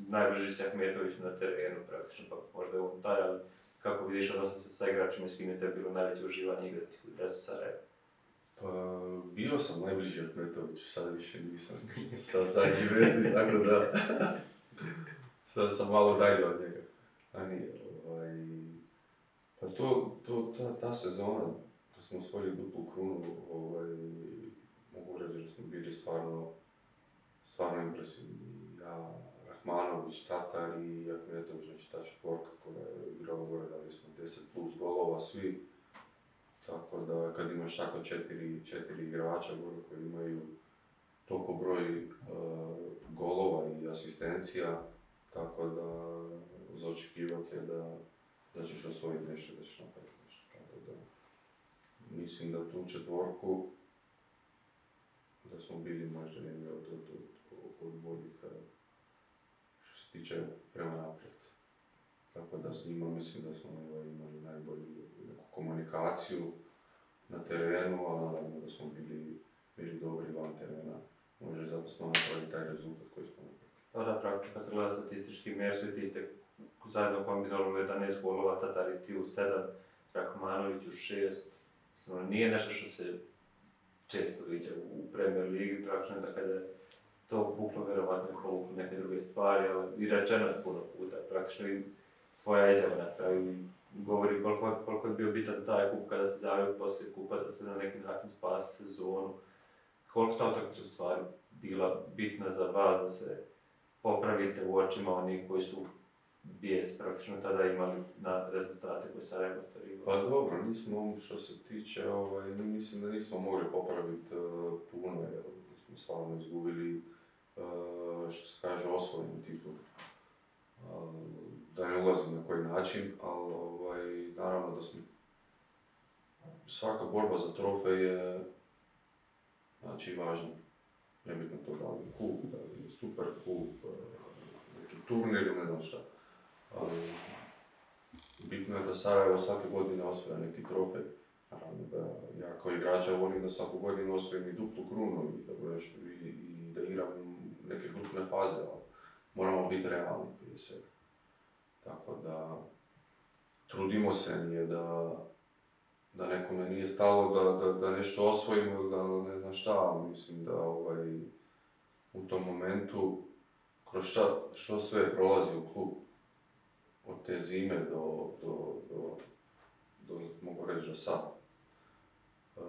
najbliži se Hmetović na terenu praktično, pa možda je on taj, ali kako vidiš odnosno se sa igračima s kim je tebi bilo najveće uživanje igrati u dresu Sarajeva?
Pa bio sam najbliži Ahmetoviću, sad više nisam.
Sad zadnji tako da...
sad sam malo dalje od njega. A ovaj... Pa to, to, ta, ta sezona, kad smo osvojili duplu krunu, ovaj, mogu reći da smo bili stvarno, stvarno impresivni. Ja, Rahmanović, Tatar i Ahmetović, znači ta četvorka koja je igrala gore, dali smo 10 plus golova, svi tako da kad imaš tako četiri, četiri igrača gore koji imaju toliko broj e, golova i asistencija, tako da zaočekivati je da, da ćeš osvojiti nešto, da ćeš napraviti nešto. mislim da tu četvorku da smo bili možda negdje od, od, od, od boljih e, što se tiče prema naprijed. Tako da s njima mislim da smo imali najbolji komunikaciju na terenu, a naravno da smo bili, bili dobri van terena. Može zato smo napravili taj rezultat koji smo napravili.
Pa da, praktično kad se gleda statistički, Mersu i ti ste zajedno kombinali u 11 golova, Tatari ti u 7, Rahmanović u 6. Znači, ono, nije nešto što se često viđa u Premier Ligi, praktično da kada to buklo vjerovatno povuku neke druge stvari, ali i rečeno je puno puta, praktično i tvoja izjava na kraju govori koliko, koliko je bio bitan taj kup kada se zavio poslije kupa, da se na neki način spasi sezonu. Koliko ta utakmica u stvari bila bitna za vas da se popravite u očima oni koji su bijes praktično tada imali na rezultate koje sad rekao
Pa dobro, nismo što se tiče, ovaj, mislim da nismo mogli popraviti uh, e, puno jer smo stvarno izgubili uh, što se kaže osvojenu titulu. Uh, da ne ulazim na koji način, ali ovaj, naravno da smo... Svaka borba za trofej je znači, važna. Nebitno to da li kup, da li super kup, e, neki turnir ili ne znam šta. Ali, bitno je da Sarajevo svake godine osvaja neki trofej. Naravno da ja kao igrača volim da svaku godinu osvojim i duplu krunu i da, i, i da igram neke grupne faze, ali moramo biti realni prije svega. Tako da, trudimo se, nije da, da nekome nije stalo da, da, da nešto osvojimo da ne znam šta, mislim da ovaj, u tom momentu, kroz šta, što sve prolazi u klub, od te zime do, do, do, do mogu reći do sad. E,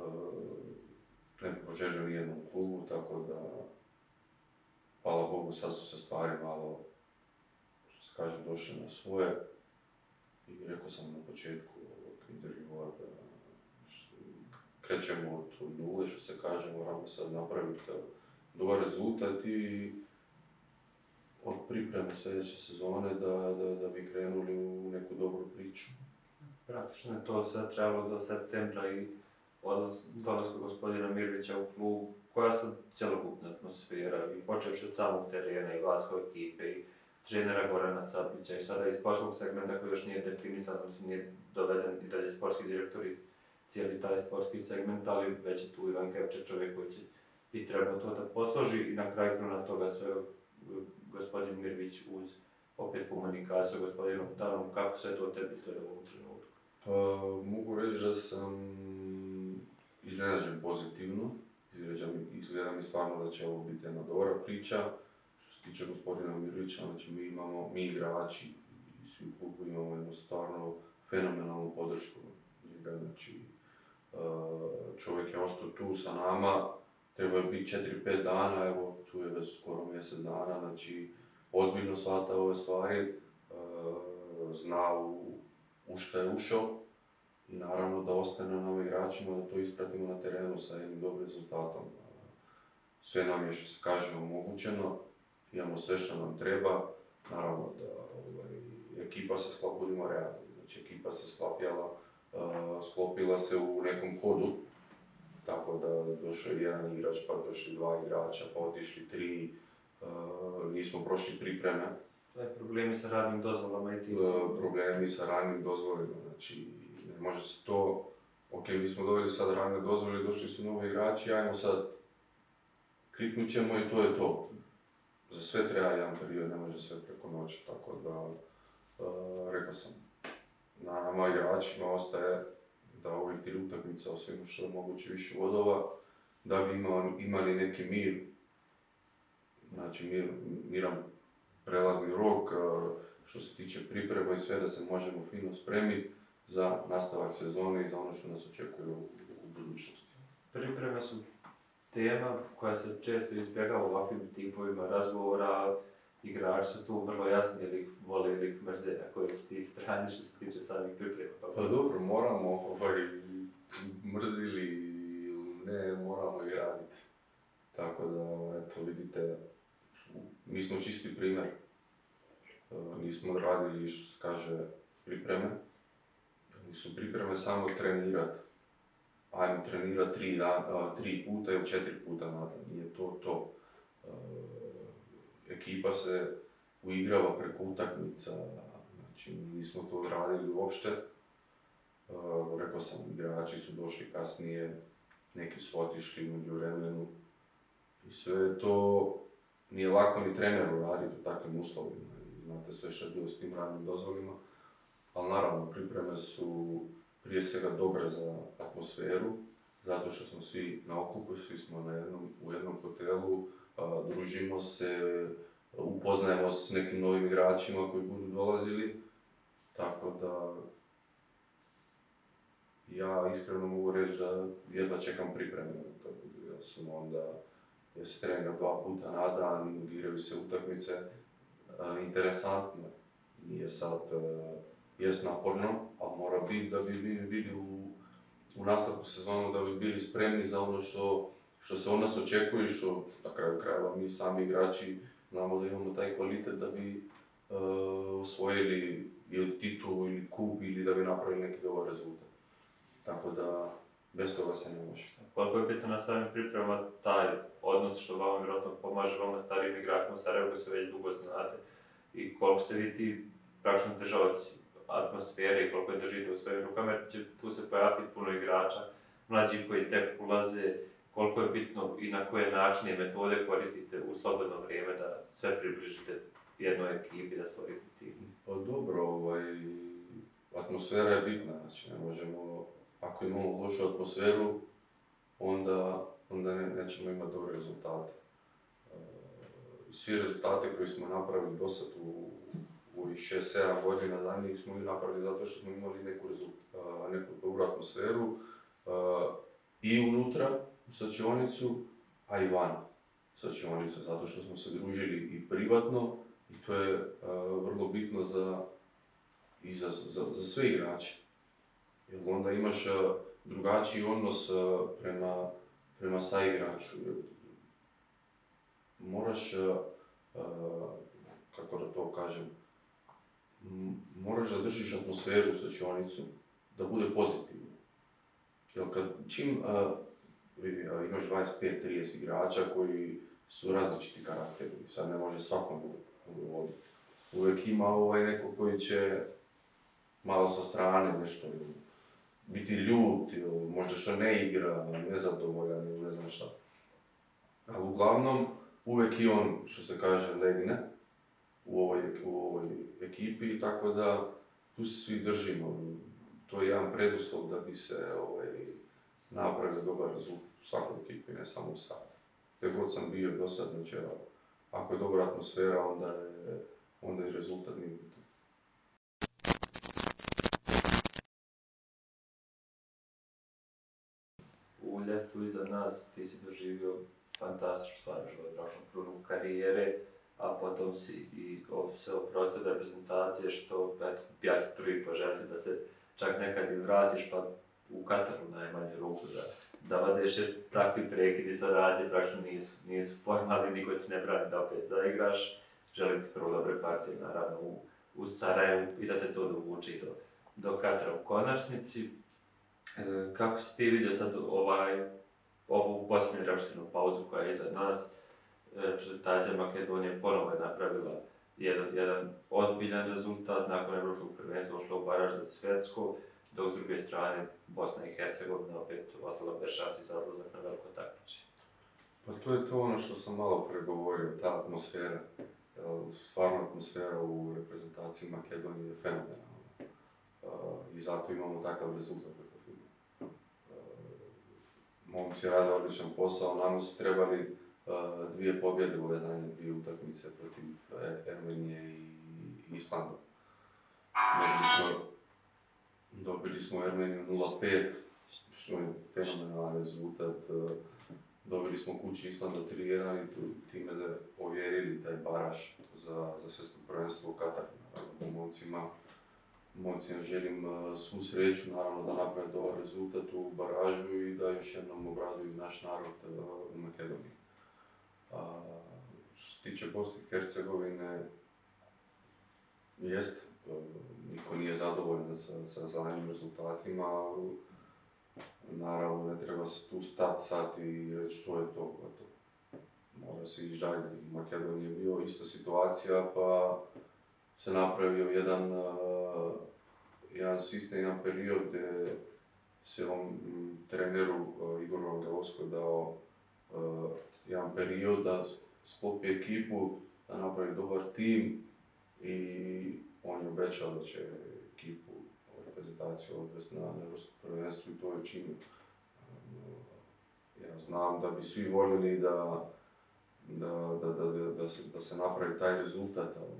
ne bi poželio klubu, tako da, hvala Bogu, sad su se stvari malo kažem, došli na svoje i rekao sam na početku ovog intervjua da krećemo od nule, što se kaže, moramo sad napraviti dobar rezultat i od pripreme sljedeće sezone da, da, da bi krenuli u neku dobru priču.
Praktično je to sad trebalo do septembra i odnos dolazku gospodina Mirvića u klub, koja sad cjelokupna atmosfera i počevši od samog terena i vas kao ekipe i trenera Gorana Sapića i sada iz sportskog segmenta koji još nije definisan, odnosno nije doveden i dalje sportski direktor iz cijeli taj sportski segment, ali već je tu Ivan Kepče čovjek koji će i trebao to da posloži i na kraju kruna toga sve e, gospodin Mirvić uz opet komunikaciju gospodinom Tanom, kako se to tebi izgleda u ovom trenutku? Pa,
mogu reći da sam iznenađen pozitivno, izgleda izgleda mi stvarno da će ovo biti jedna dobra priča tiče gospodina Mirlića, znači mi imamo, mi igrači i svi u imamo jednu stvarno fenomenalnu podršku znači e, čovjek je ostao tu sa nama, treba je biti 4-5 dana, evo tu je već skoro mjesec dana, znači ozbiljno shvata ove stvari, e, zna u, u što je ušao i naravno da ostane na nama igračima da to ispratimo na terenu sa jednim dobrim rezultatom. Sve nam je što se kaže omogućeno, imamo sve što nam treba, naravno da ovaj, ekipa se budimo realno, znači ekipa se sklopila, eh, sklopila se u nekom kodu tako da došao jedan igrač, pa došli dva igrača, pa otišli tri, uh, nismo prošli pripreme.
je problemi
sa
radnim dozvolama i ti eh,
Problemi
sa
radnim dozvolima, znači ne može se to, ok, mi smo doveli sad radne dozvole, došli su novi igrači, ajmo sad, kliknut ćemo i to je to za sve treba jedan period, ne može sve preko noći, tako da e, rekao sam, na nama igračima ostaje da uvijek ti utakmica o što je moguće više vodova, da bi imali, imali neki mir, znači mir, miran prelazni rok, e, što se tiče priprema i sve, da se možemo fino spremiti za nastavak sezone i za ono što nas očekuje u, u budućnosti.
Pripreme su tema koja se često izbjegava u ovakvim tipovima razgovora, igrači su tu vrlo jasni ili vole ili ih mrze na si ti strani što se tiče samih priprema.
Pa, pa dobro, moramo ovaj, mrzili ne, moramo i raditi. Tako da, eto, vidite, mi smo čisti primjer. E, nismo radili, što se kaže, pripreme. Nisu pripreme samo trenirati ajmo trenirati tri, tri puta ili četiri puta na dan. Nije to to. Ekipa se uigrava preko utakmica, znači nismo to radili uopšte. Rekao sam, igrači su došli kasnije, neki su otišli među vremenu. I sve to nije lako ni treneru raditi u takvim uslovima. Znate sve što je bilo s tim radnim dozvolima. Ali naravno, pripreme su prije svega dobra za atmosferu, zato što smo svi na okupu, svi smo na jednom, u jednom hotelu, a, družimo se, upoznajemo s nekim novim igračima koji budu dolazili, tako da ja iskreno mogu reći da jedva čekam pripreme, ja sam onda, ja se dva puta na dan, igraju se utakmice, interesantno, nije sad jest naporno, ali mora biti da bi bili u, u nastavku sezonu, da bi bili spremni za ono što, što se od nas očekuje i što na kraju krajeva mi sami igrači znamo da imamo taj kvalitet da bi uh, osvojili ili titul ili kup ili da bi napravili neki dobar rezultat. Tako da bez toga se ne može.
Koliko je bitno na svojim pripremama taj odnos što vam vjerojatno pomaže vama starijim igračima u Sarajevo koji se već dugo znate i koliko ste vi ti praktično državac atmosfere i koliko je držite u svojim rukama, će tu se pojaviti puno igrača, mlađih koji tek ulaze, koliko je bitno i na koje načine i metode koristite u slobodno vrijeme da sve približite jednoj ekipi, da stvorite tim.
Pa dobro, ovaj, atmosfera je bitna, znači ne možemo, ako imamo lošu atmosferu, onda, onda ne, nećemo imati dobre rezultate. E, svi rezultate koji smo napravili do sad u u 6-7 godina na njih smo i napravili zato što smo imali neku, neku dobru atmosferu i unutra u sačionicu, a i van sačionica, zato što smo se družili i privatno i to je vrlo bitno za, i za, za, za sve igrače. Jer onda imaš drugačiji odnos prema, prema igraču. Moraš, kako da to kažem, moraš da držiš atmosferu u slačionicu, da bude pozitivna. Jer kad, čim a, imaš 25-30 igrača koji su različiti karakteri, sad ne može svakom voditi, Uvijek ima ovaj neko koji će malo sa strane nešto biti ljut, ili možda što ne igra, nezadovoljan ili ne znam šta. Ali uglavnom, uvijek i on, što se kaže, legne, u ovoj, u ovoj ekipi, tako da tu se svi držimo. To je jedan preduslov da bi se ovaj, napravio dobar rezultat u svakoj ekipi, ne samo u sad. Te god sam bio do sad, znači, ako je dobra atmosfera, onda je, onda je rezultat nije bitan.
U ljetu iza nas ti si doživio fantastičnu stvar, Dražom krunu karijere, a potom si i opisao proces reprezentacije što eto, ja prvi da se čak nekad i vratiš pa u Kataru najmanju ruku da, da vadeš jer takvi prekidi radnje praktično nisu, nisu formalni, niko ti ne brani da opet zaigraš. Želim ti prvo dobre partije naravno u, u Sarajevu i da te to dovuče do, do Katara u konačnici. E, kako si ti vidio sad ovaj, ovu posljednju repštinu pauzu koja je iza nas? reprezentacija Makedonije ponovo je napravila jedan, jedan ozbiljan rezultat, nakon Evropskog prvenstva ušla u baraž za Svetsko, dok s druge strane Bosna i Hercegovina opet ostala bez šanci za odlazak na veliko takmiče.
Pa to je to ono što sam malo pregovorio, ta atmosfera, e, stvarno atmosfera u reprezentaciji Makedonije je fenomenalna. E, I zato imamo takav rezultat kakav imamo. E, momci rade odličan posao, nama su trebali dvije pobjede u zadnje dvije utakmice protiv e, Ermenije i Islanda. Dobili smo, dobili Armeniju 0-5, što je fenomenalan rezultat. E, dobili smo kući Islanda 3-1 i time da povjerili taj Baraž za, za svjetsko prvenstvo u Kataru. Momcima, momcima želim e, svu sreću, naravno da naprave dobar rezultat u baražu i da još jednom obraduju naš narod u Makedoniji što se tiče Bosne i Hercegovine, jest, e, niko nije zadovoljan sa, sa zadnjim rezultatima, ali naravno ne treba se tu stati sad i reći što je to, to. Mora se ići dalje. U Makedoniji je bio ista situacija, pa se napravio jedan, uh, jedan sistem, jedan period gdje se on treneru uh, e, Igoru Angelovskoj dao Eh, jedan period da sklopi ekipu, da napravi dobar tim i on je obećao da će ekipu reprezentaciju odvesti na Evropsku prvenstvu i to je činio. Ehm, ja znam da bi svi voljeli da, da, da, da se, se, napravi taj rezultat, ali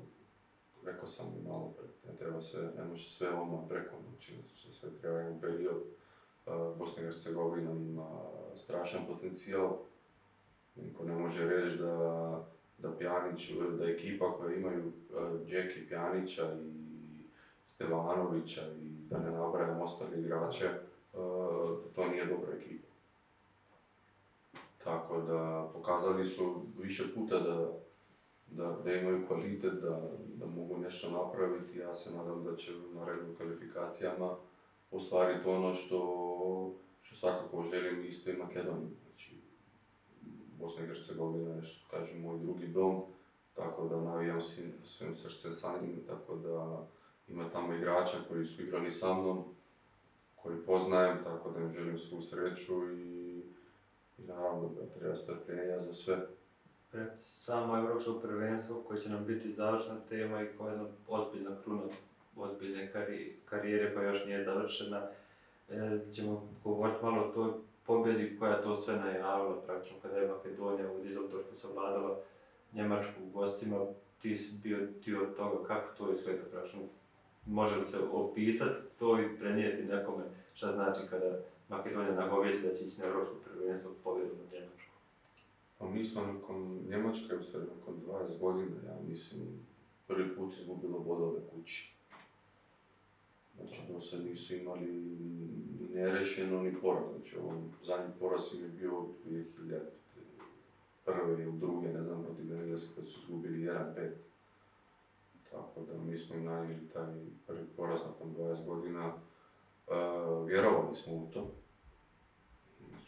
rekao sam i malo pre, ne, treba se, ne može sve odmah preko noći, znači sve treba jedan period. Eh, Bosna i Hercegovina ima strašan potencijal, Niko ne može reći da, da, Pjanić, da ekipa koja imaju Džeki e, Pjanića i Stevanovića i da ne nabrajam ostali igrače, e, to nije dobra ekipa. Tako da pokazali su više puta da, da, da imaju kvalitet, da, da mogu nešto napraviti. Ja se nadam da će u narednim kvalifikacijama ostvariti ono što, što svakako želim isto i Makedoniji. Bosna i Hercegovina je, kažem, moj drugi dom, tako da navijam svim srcem sa njim, tako da ima tamo igrača koji su igrali sa mnom, koji poznajem, tako da im želim svu sreću i, i naravno da treba strpljenja za sve.
samo Europsko prvenstvo koje će nam biti završna tema i koja je ozbiljna kruna ozbiljne karijere koja pa još nije završena, e, ćemo govoriti malo o toj pobjedi koja je to sve najavila, praktično kada je Makedonija u Dizeldorfu savladala Njemačku u gostima, ti si bio od toga kako to izgleda praktično. Može li se opisati to i prenijeti nekome šta znači kada Makedonija nagovijesti da će ići na Europsku prvenstvo pobjedu na Njemačku?
Pa mi smo nakon Njemačka je u stvari nakon 20 godina, ja mislim, prvi put izgubilo bodove kući. Znači, do se nisu imali nerešeno ni poraz. Znači, ovo zadnji poraz im je bio 2000 prve ili druge, ne znam, protiv Engleske kad su izgubili 1-5. Tako da mi smo im taj prvi poraz nakon 20 godina. E, vjerovali smo u to.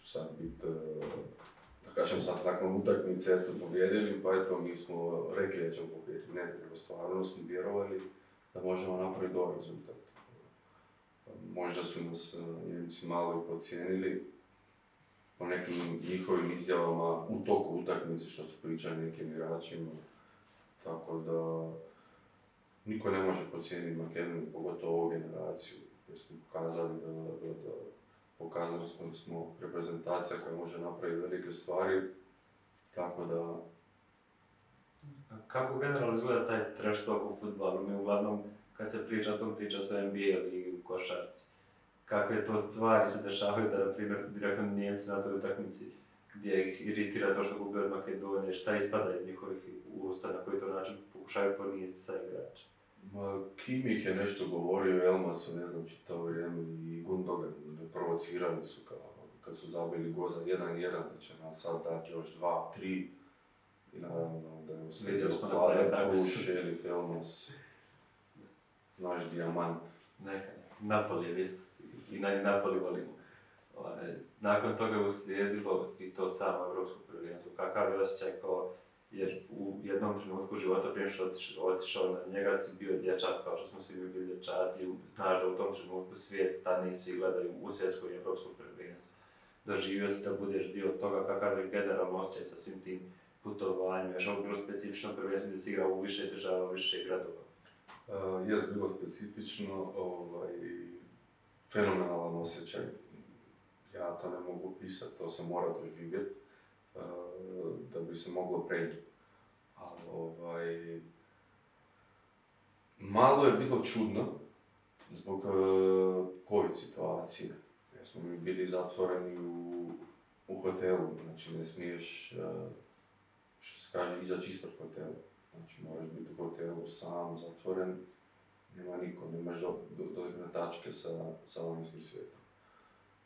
sad bit, e, da kažem sad nakon utakmice, eto, pobjedili, pa eto, mi smo rekli da ćemo pobjediti. Ne, nego stvarno smo vjerovali da možemo napraviti dobar rezultat možda su nas Njemci e, malo i pocijenili po nekim njihovim izjavama u toku utakmice što su pričali nekim igračima. Tako da niko ne može pocijeniti Makedoniju, pogotovo ovu generaciju. Jer smo pokazali da, da, da pokazali smo da smo reprezentacija koja može napraviti velike stvari. Tako da
kako generalno izgleda taj trash talk u futbalu? Mi uglavnom, kad se priča o tom, priča se NBA ligi, košarci. Kakve to stvari se dešavaju da, na primjer, direktno Nijemci na toj utakmici gdje ih iritira to što gube od Makedonije, šta ispada iz njihovih usta, na koji to način pokušaju poniziti sa igrača.
Ma, Kim ih je nešto govorio, Elmasu, ne znam, čitao vrijeme, i Gundogan, provocirali su kao, ono, kad su zabili go za 1-1, da će nam sad dati još 2-3. I naravno da je
uslijedio
Hvala, Puš, Elif, Elmas, naš dijamant.
Nekad. Napoli je list, i na Napoli volimo. Ovaj, nakon toga je uslijedilo i to samo Evropsko prvenstvo. Kakav je osjećaj kao, jer u jednom trenutku života prije što otišao na njega si bio dječak kao što smo svi bili dječaci, znaš da u tom trenutku svijet stane i svi gledaju u svjetsko i Evropsko prvenstvo. Doživio si da budeš dio toga kakav je generalno osjećaj sa svim tim putovanjima, još ovo bilo specifično prvenstvo gdje si igrao u više država, u više gradova.
Eh, je bilo specifično ovaj, fenomenalan osjećaj. Ja to ne mogu opisati, to se mora doživjeti eh, da bi se moglo prenijeti. ovaj, malo je bilo čudno zbog eh, covid situacije. Jer smo mi bili zatvoreni u, u hotelu, znači ne smiješ, što se kaže, izaći ispred hotela. Znači, možeš biti hotelu sam, zatvoren, nema niko, nemaš dodatne tačke sa, sa vanjskim svijetom.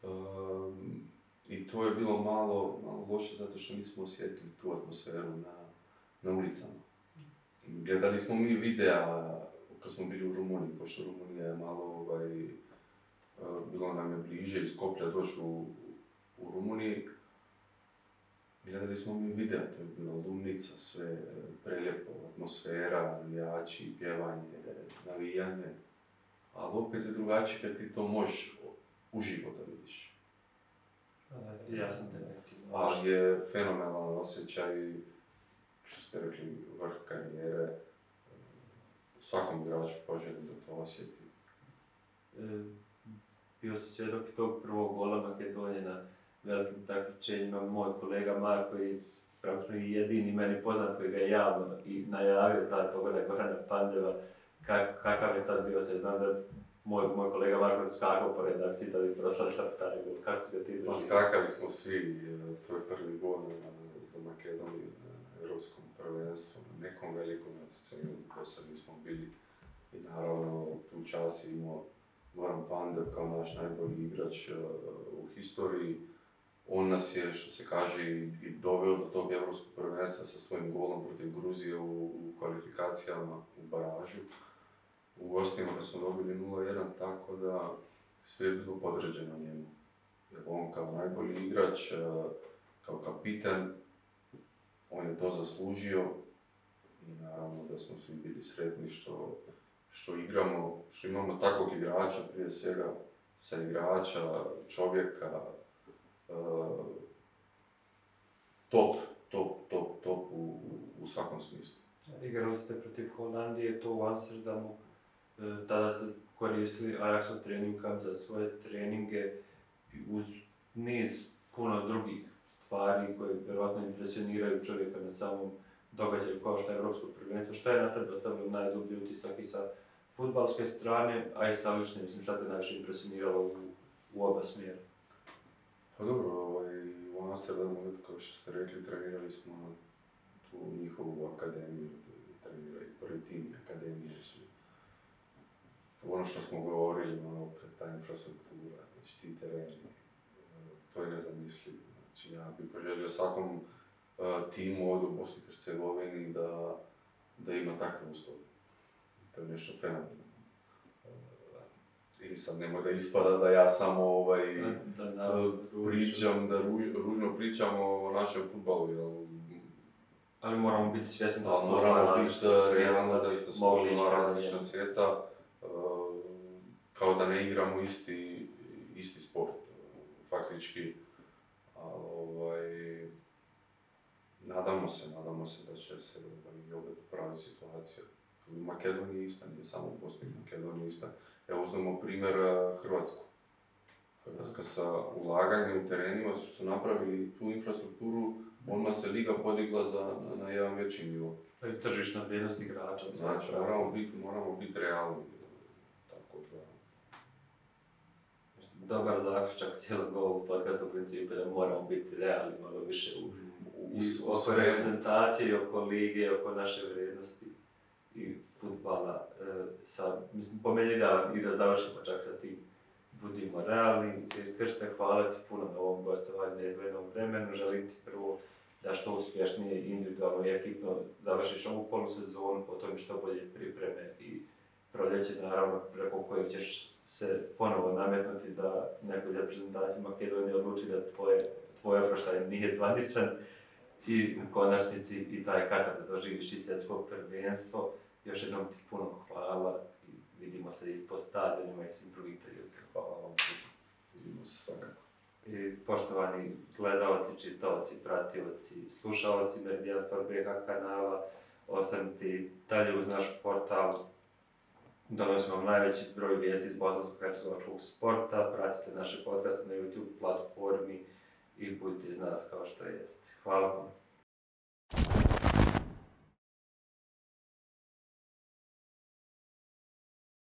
Ehm, I to je bilo malo, loše zato što nismo osjetili tu atmosferu na, na ulicama. Gledali smo mi videa kad smo bili u Rumuniji, pošto Rumunija je malo, ovaj, eh, bilo nam je bliže iz Skoplja doći u, u Rumuniji, i radili smo mi video, to je bila lumnica, sve prelijepo, atmosfera, navijači, pjevanje, navijanje. Ali opet je drugačije kad ti to možeš uživo da vidiš.
E, ja sam te
Ali je fenomenalan osjećaj, što ste rekli, vrh karijere. Svakom igraču poželim da to osjeti.
E, bio se svjedok tog prvog gola Makedonije na velikim takvičenjima moj kolega Marko i pravno i jedini meni poznat koji ga je javno i najavio taj pogodak Gorana Pandeva, kak, kakav je tad bio se, znam da moj, moj kolega Marko skakao po redakciji da bi proslavila taj gol, kako
si ga ti drugi? Pa skakali smo svi, e, to je prvi gol e, za Makedoniju na Europskom prvenstvu, na nekom velikom natjecanju, do sad nismo bili i naravno tu čas imao Goran Pandev kao naš najbolji igrač e, u historiji, on nas je, što se kaže, i doveo do tog evropskog prvenstva sa svojim golom protiv Gruzije u kvalifikacijama u baražu. U gostima da smo dobili 0-1, tako da sve je bilo podređeno njemu. Jer on kao najbolji igrač, e, kao kapitan, on je to zaslužio i naravno da smo svi bili sretni što, što igramo, što imamo takvog igrača prije svega, sa igrača, čovjeka, Eh, top, top, top, top u, u svakom smislu.
Igrali ste protiv Holandije, to u Amsterdamu, eh, tada ste koristili Ajaxov trening kamp za svoje treninge uz niz puno drugih stvari koje vjerojatno impresioniraju čovjeka na samom događaju kao što je Evropsko prvenstvo. Šta je na tebe ostavio najdublji utisak i sa futbalske strane, a i sa lične, mislim šta te najviše impresioniralo u, u oba smjera?
Pa dobro, ovaj, u Amsterdamu, kao što ste rekli, trenirali smo tu njihovu akademiju, trenirali i prvi tim akademije su. Ono što smo govorili, ono, ta infrastruktura, znači ti tereni, ono, to je nezamislivo. Znači, ja bih poželio svakom e, timu ovdje u Bosni i Hercegovini da, da ima takve ustave. To je nešto fenomenalno. E, I sad nemoj da ispada da ja samo ovaj, pričam, da ružno pričamo o našem futbalu, jel?
Ali moramo biti svjesni da, da smo
moramo biti da da smo dva različna svijeta, e, kao da ne igramo isti, isti sport, faktički. ovaj, nadamo se, nadamo se da će se i opet popraviti situacija. Makedonija je ista, nije samo u Bosni i ista. Evo uzmemo primjer e, Hrvatsku. Hrvatska sa ulaganjem u terenima što su napravili tu infrastrukturu, onda se liga podigla za, na,
na
jedan veći nivo.
Tržišna vrijednost igrača.
Znači, moramo biti, moramo biti realni. Tako da...
Dobar zaključak cijelog ovog podcasta u principu da moramo biti realni malo više u, u, u oko reprezentacije, oko lige, oko naše vrijednosti i futbala. E, mislim, da, i da završimo čak sa tim budimo realni, Kršta, hvala ti puno na ovom gostovanju na izglednom vremenu, želim ti prvo da što uspješnije individualno i ekipno završiš ovu sezonu, potom što bolje pripreme i proljeće naravno preko koje ćeš se ponovo nametnuti da nekoj reprezentaciji Makedonije odluči da tvoje, tvoje oproštaj nije zvaničan i u konačnici i taj Katar da doživiš i svjetsko prvenstvo. Još jednom ti puno hvala vidimo se i po stadionima i svim drugim prilikama. Hvala vam. Vidimo se svakako. I poštovani gledalci, čitalci, pratioci, slušalci Meridian BH kanala, ostanite dalje uz naš portal. Donosimo vam najveći broj vijesti iz bosanskog hercegovačkog sporta, pratite naše podcaste na YouTube platformi i budite iz nas kao što jeste. Hvala vam.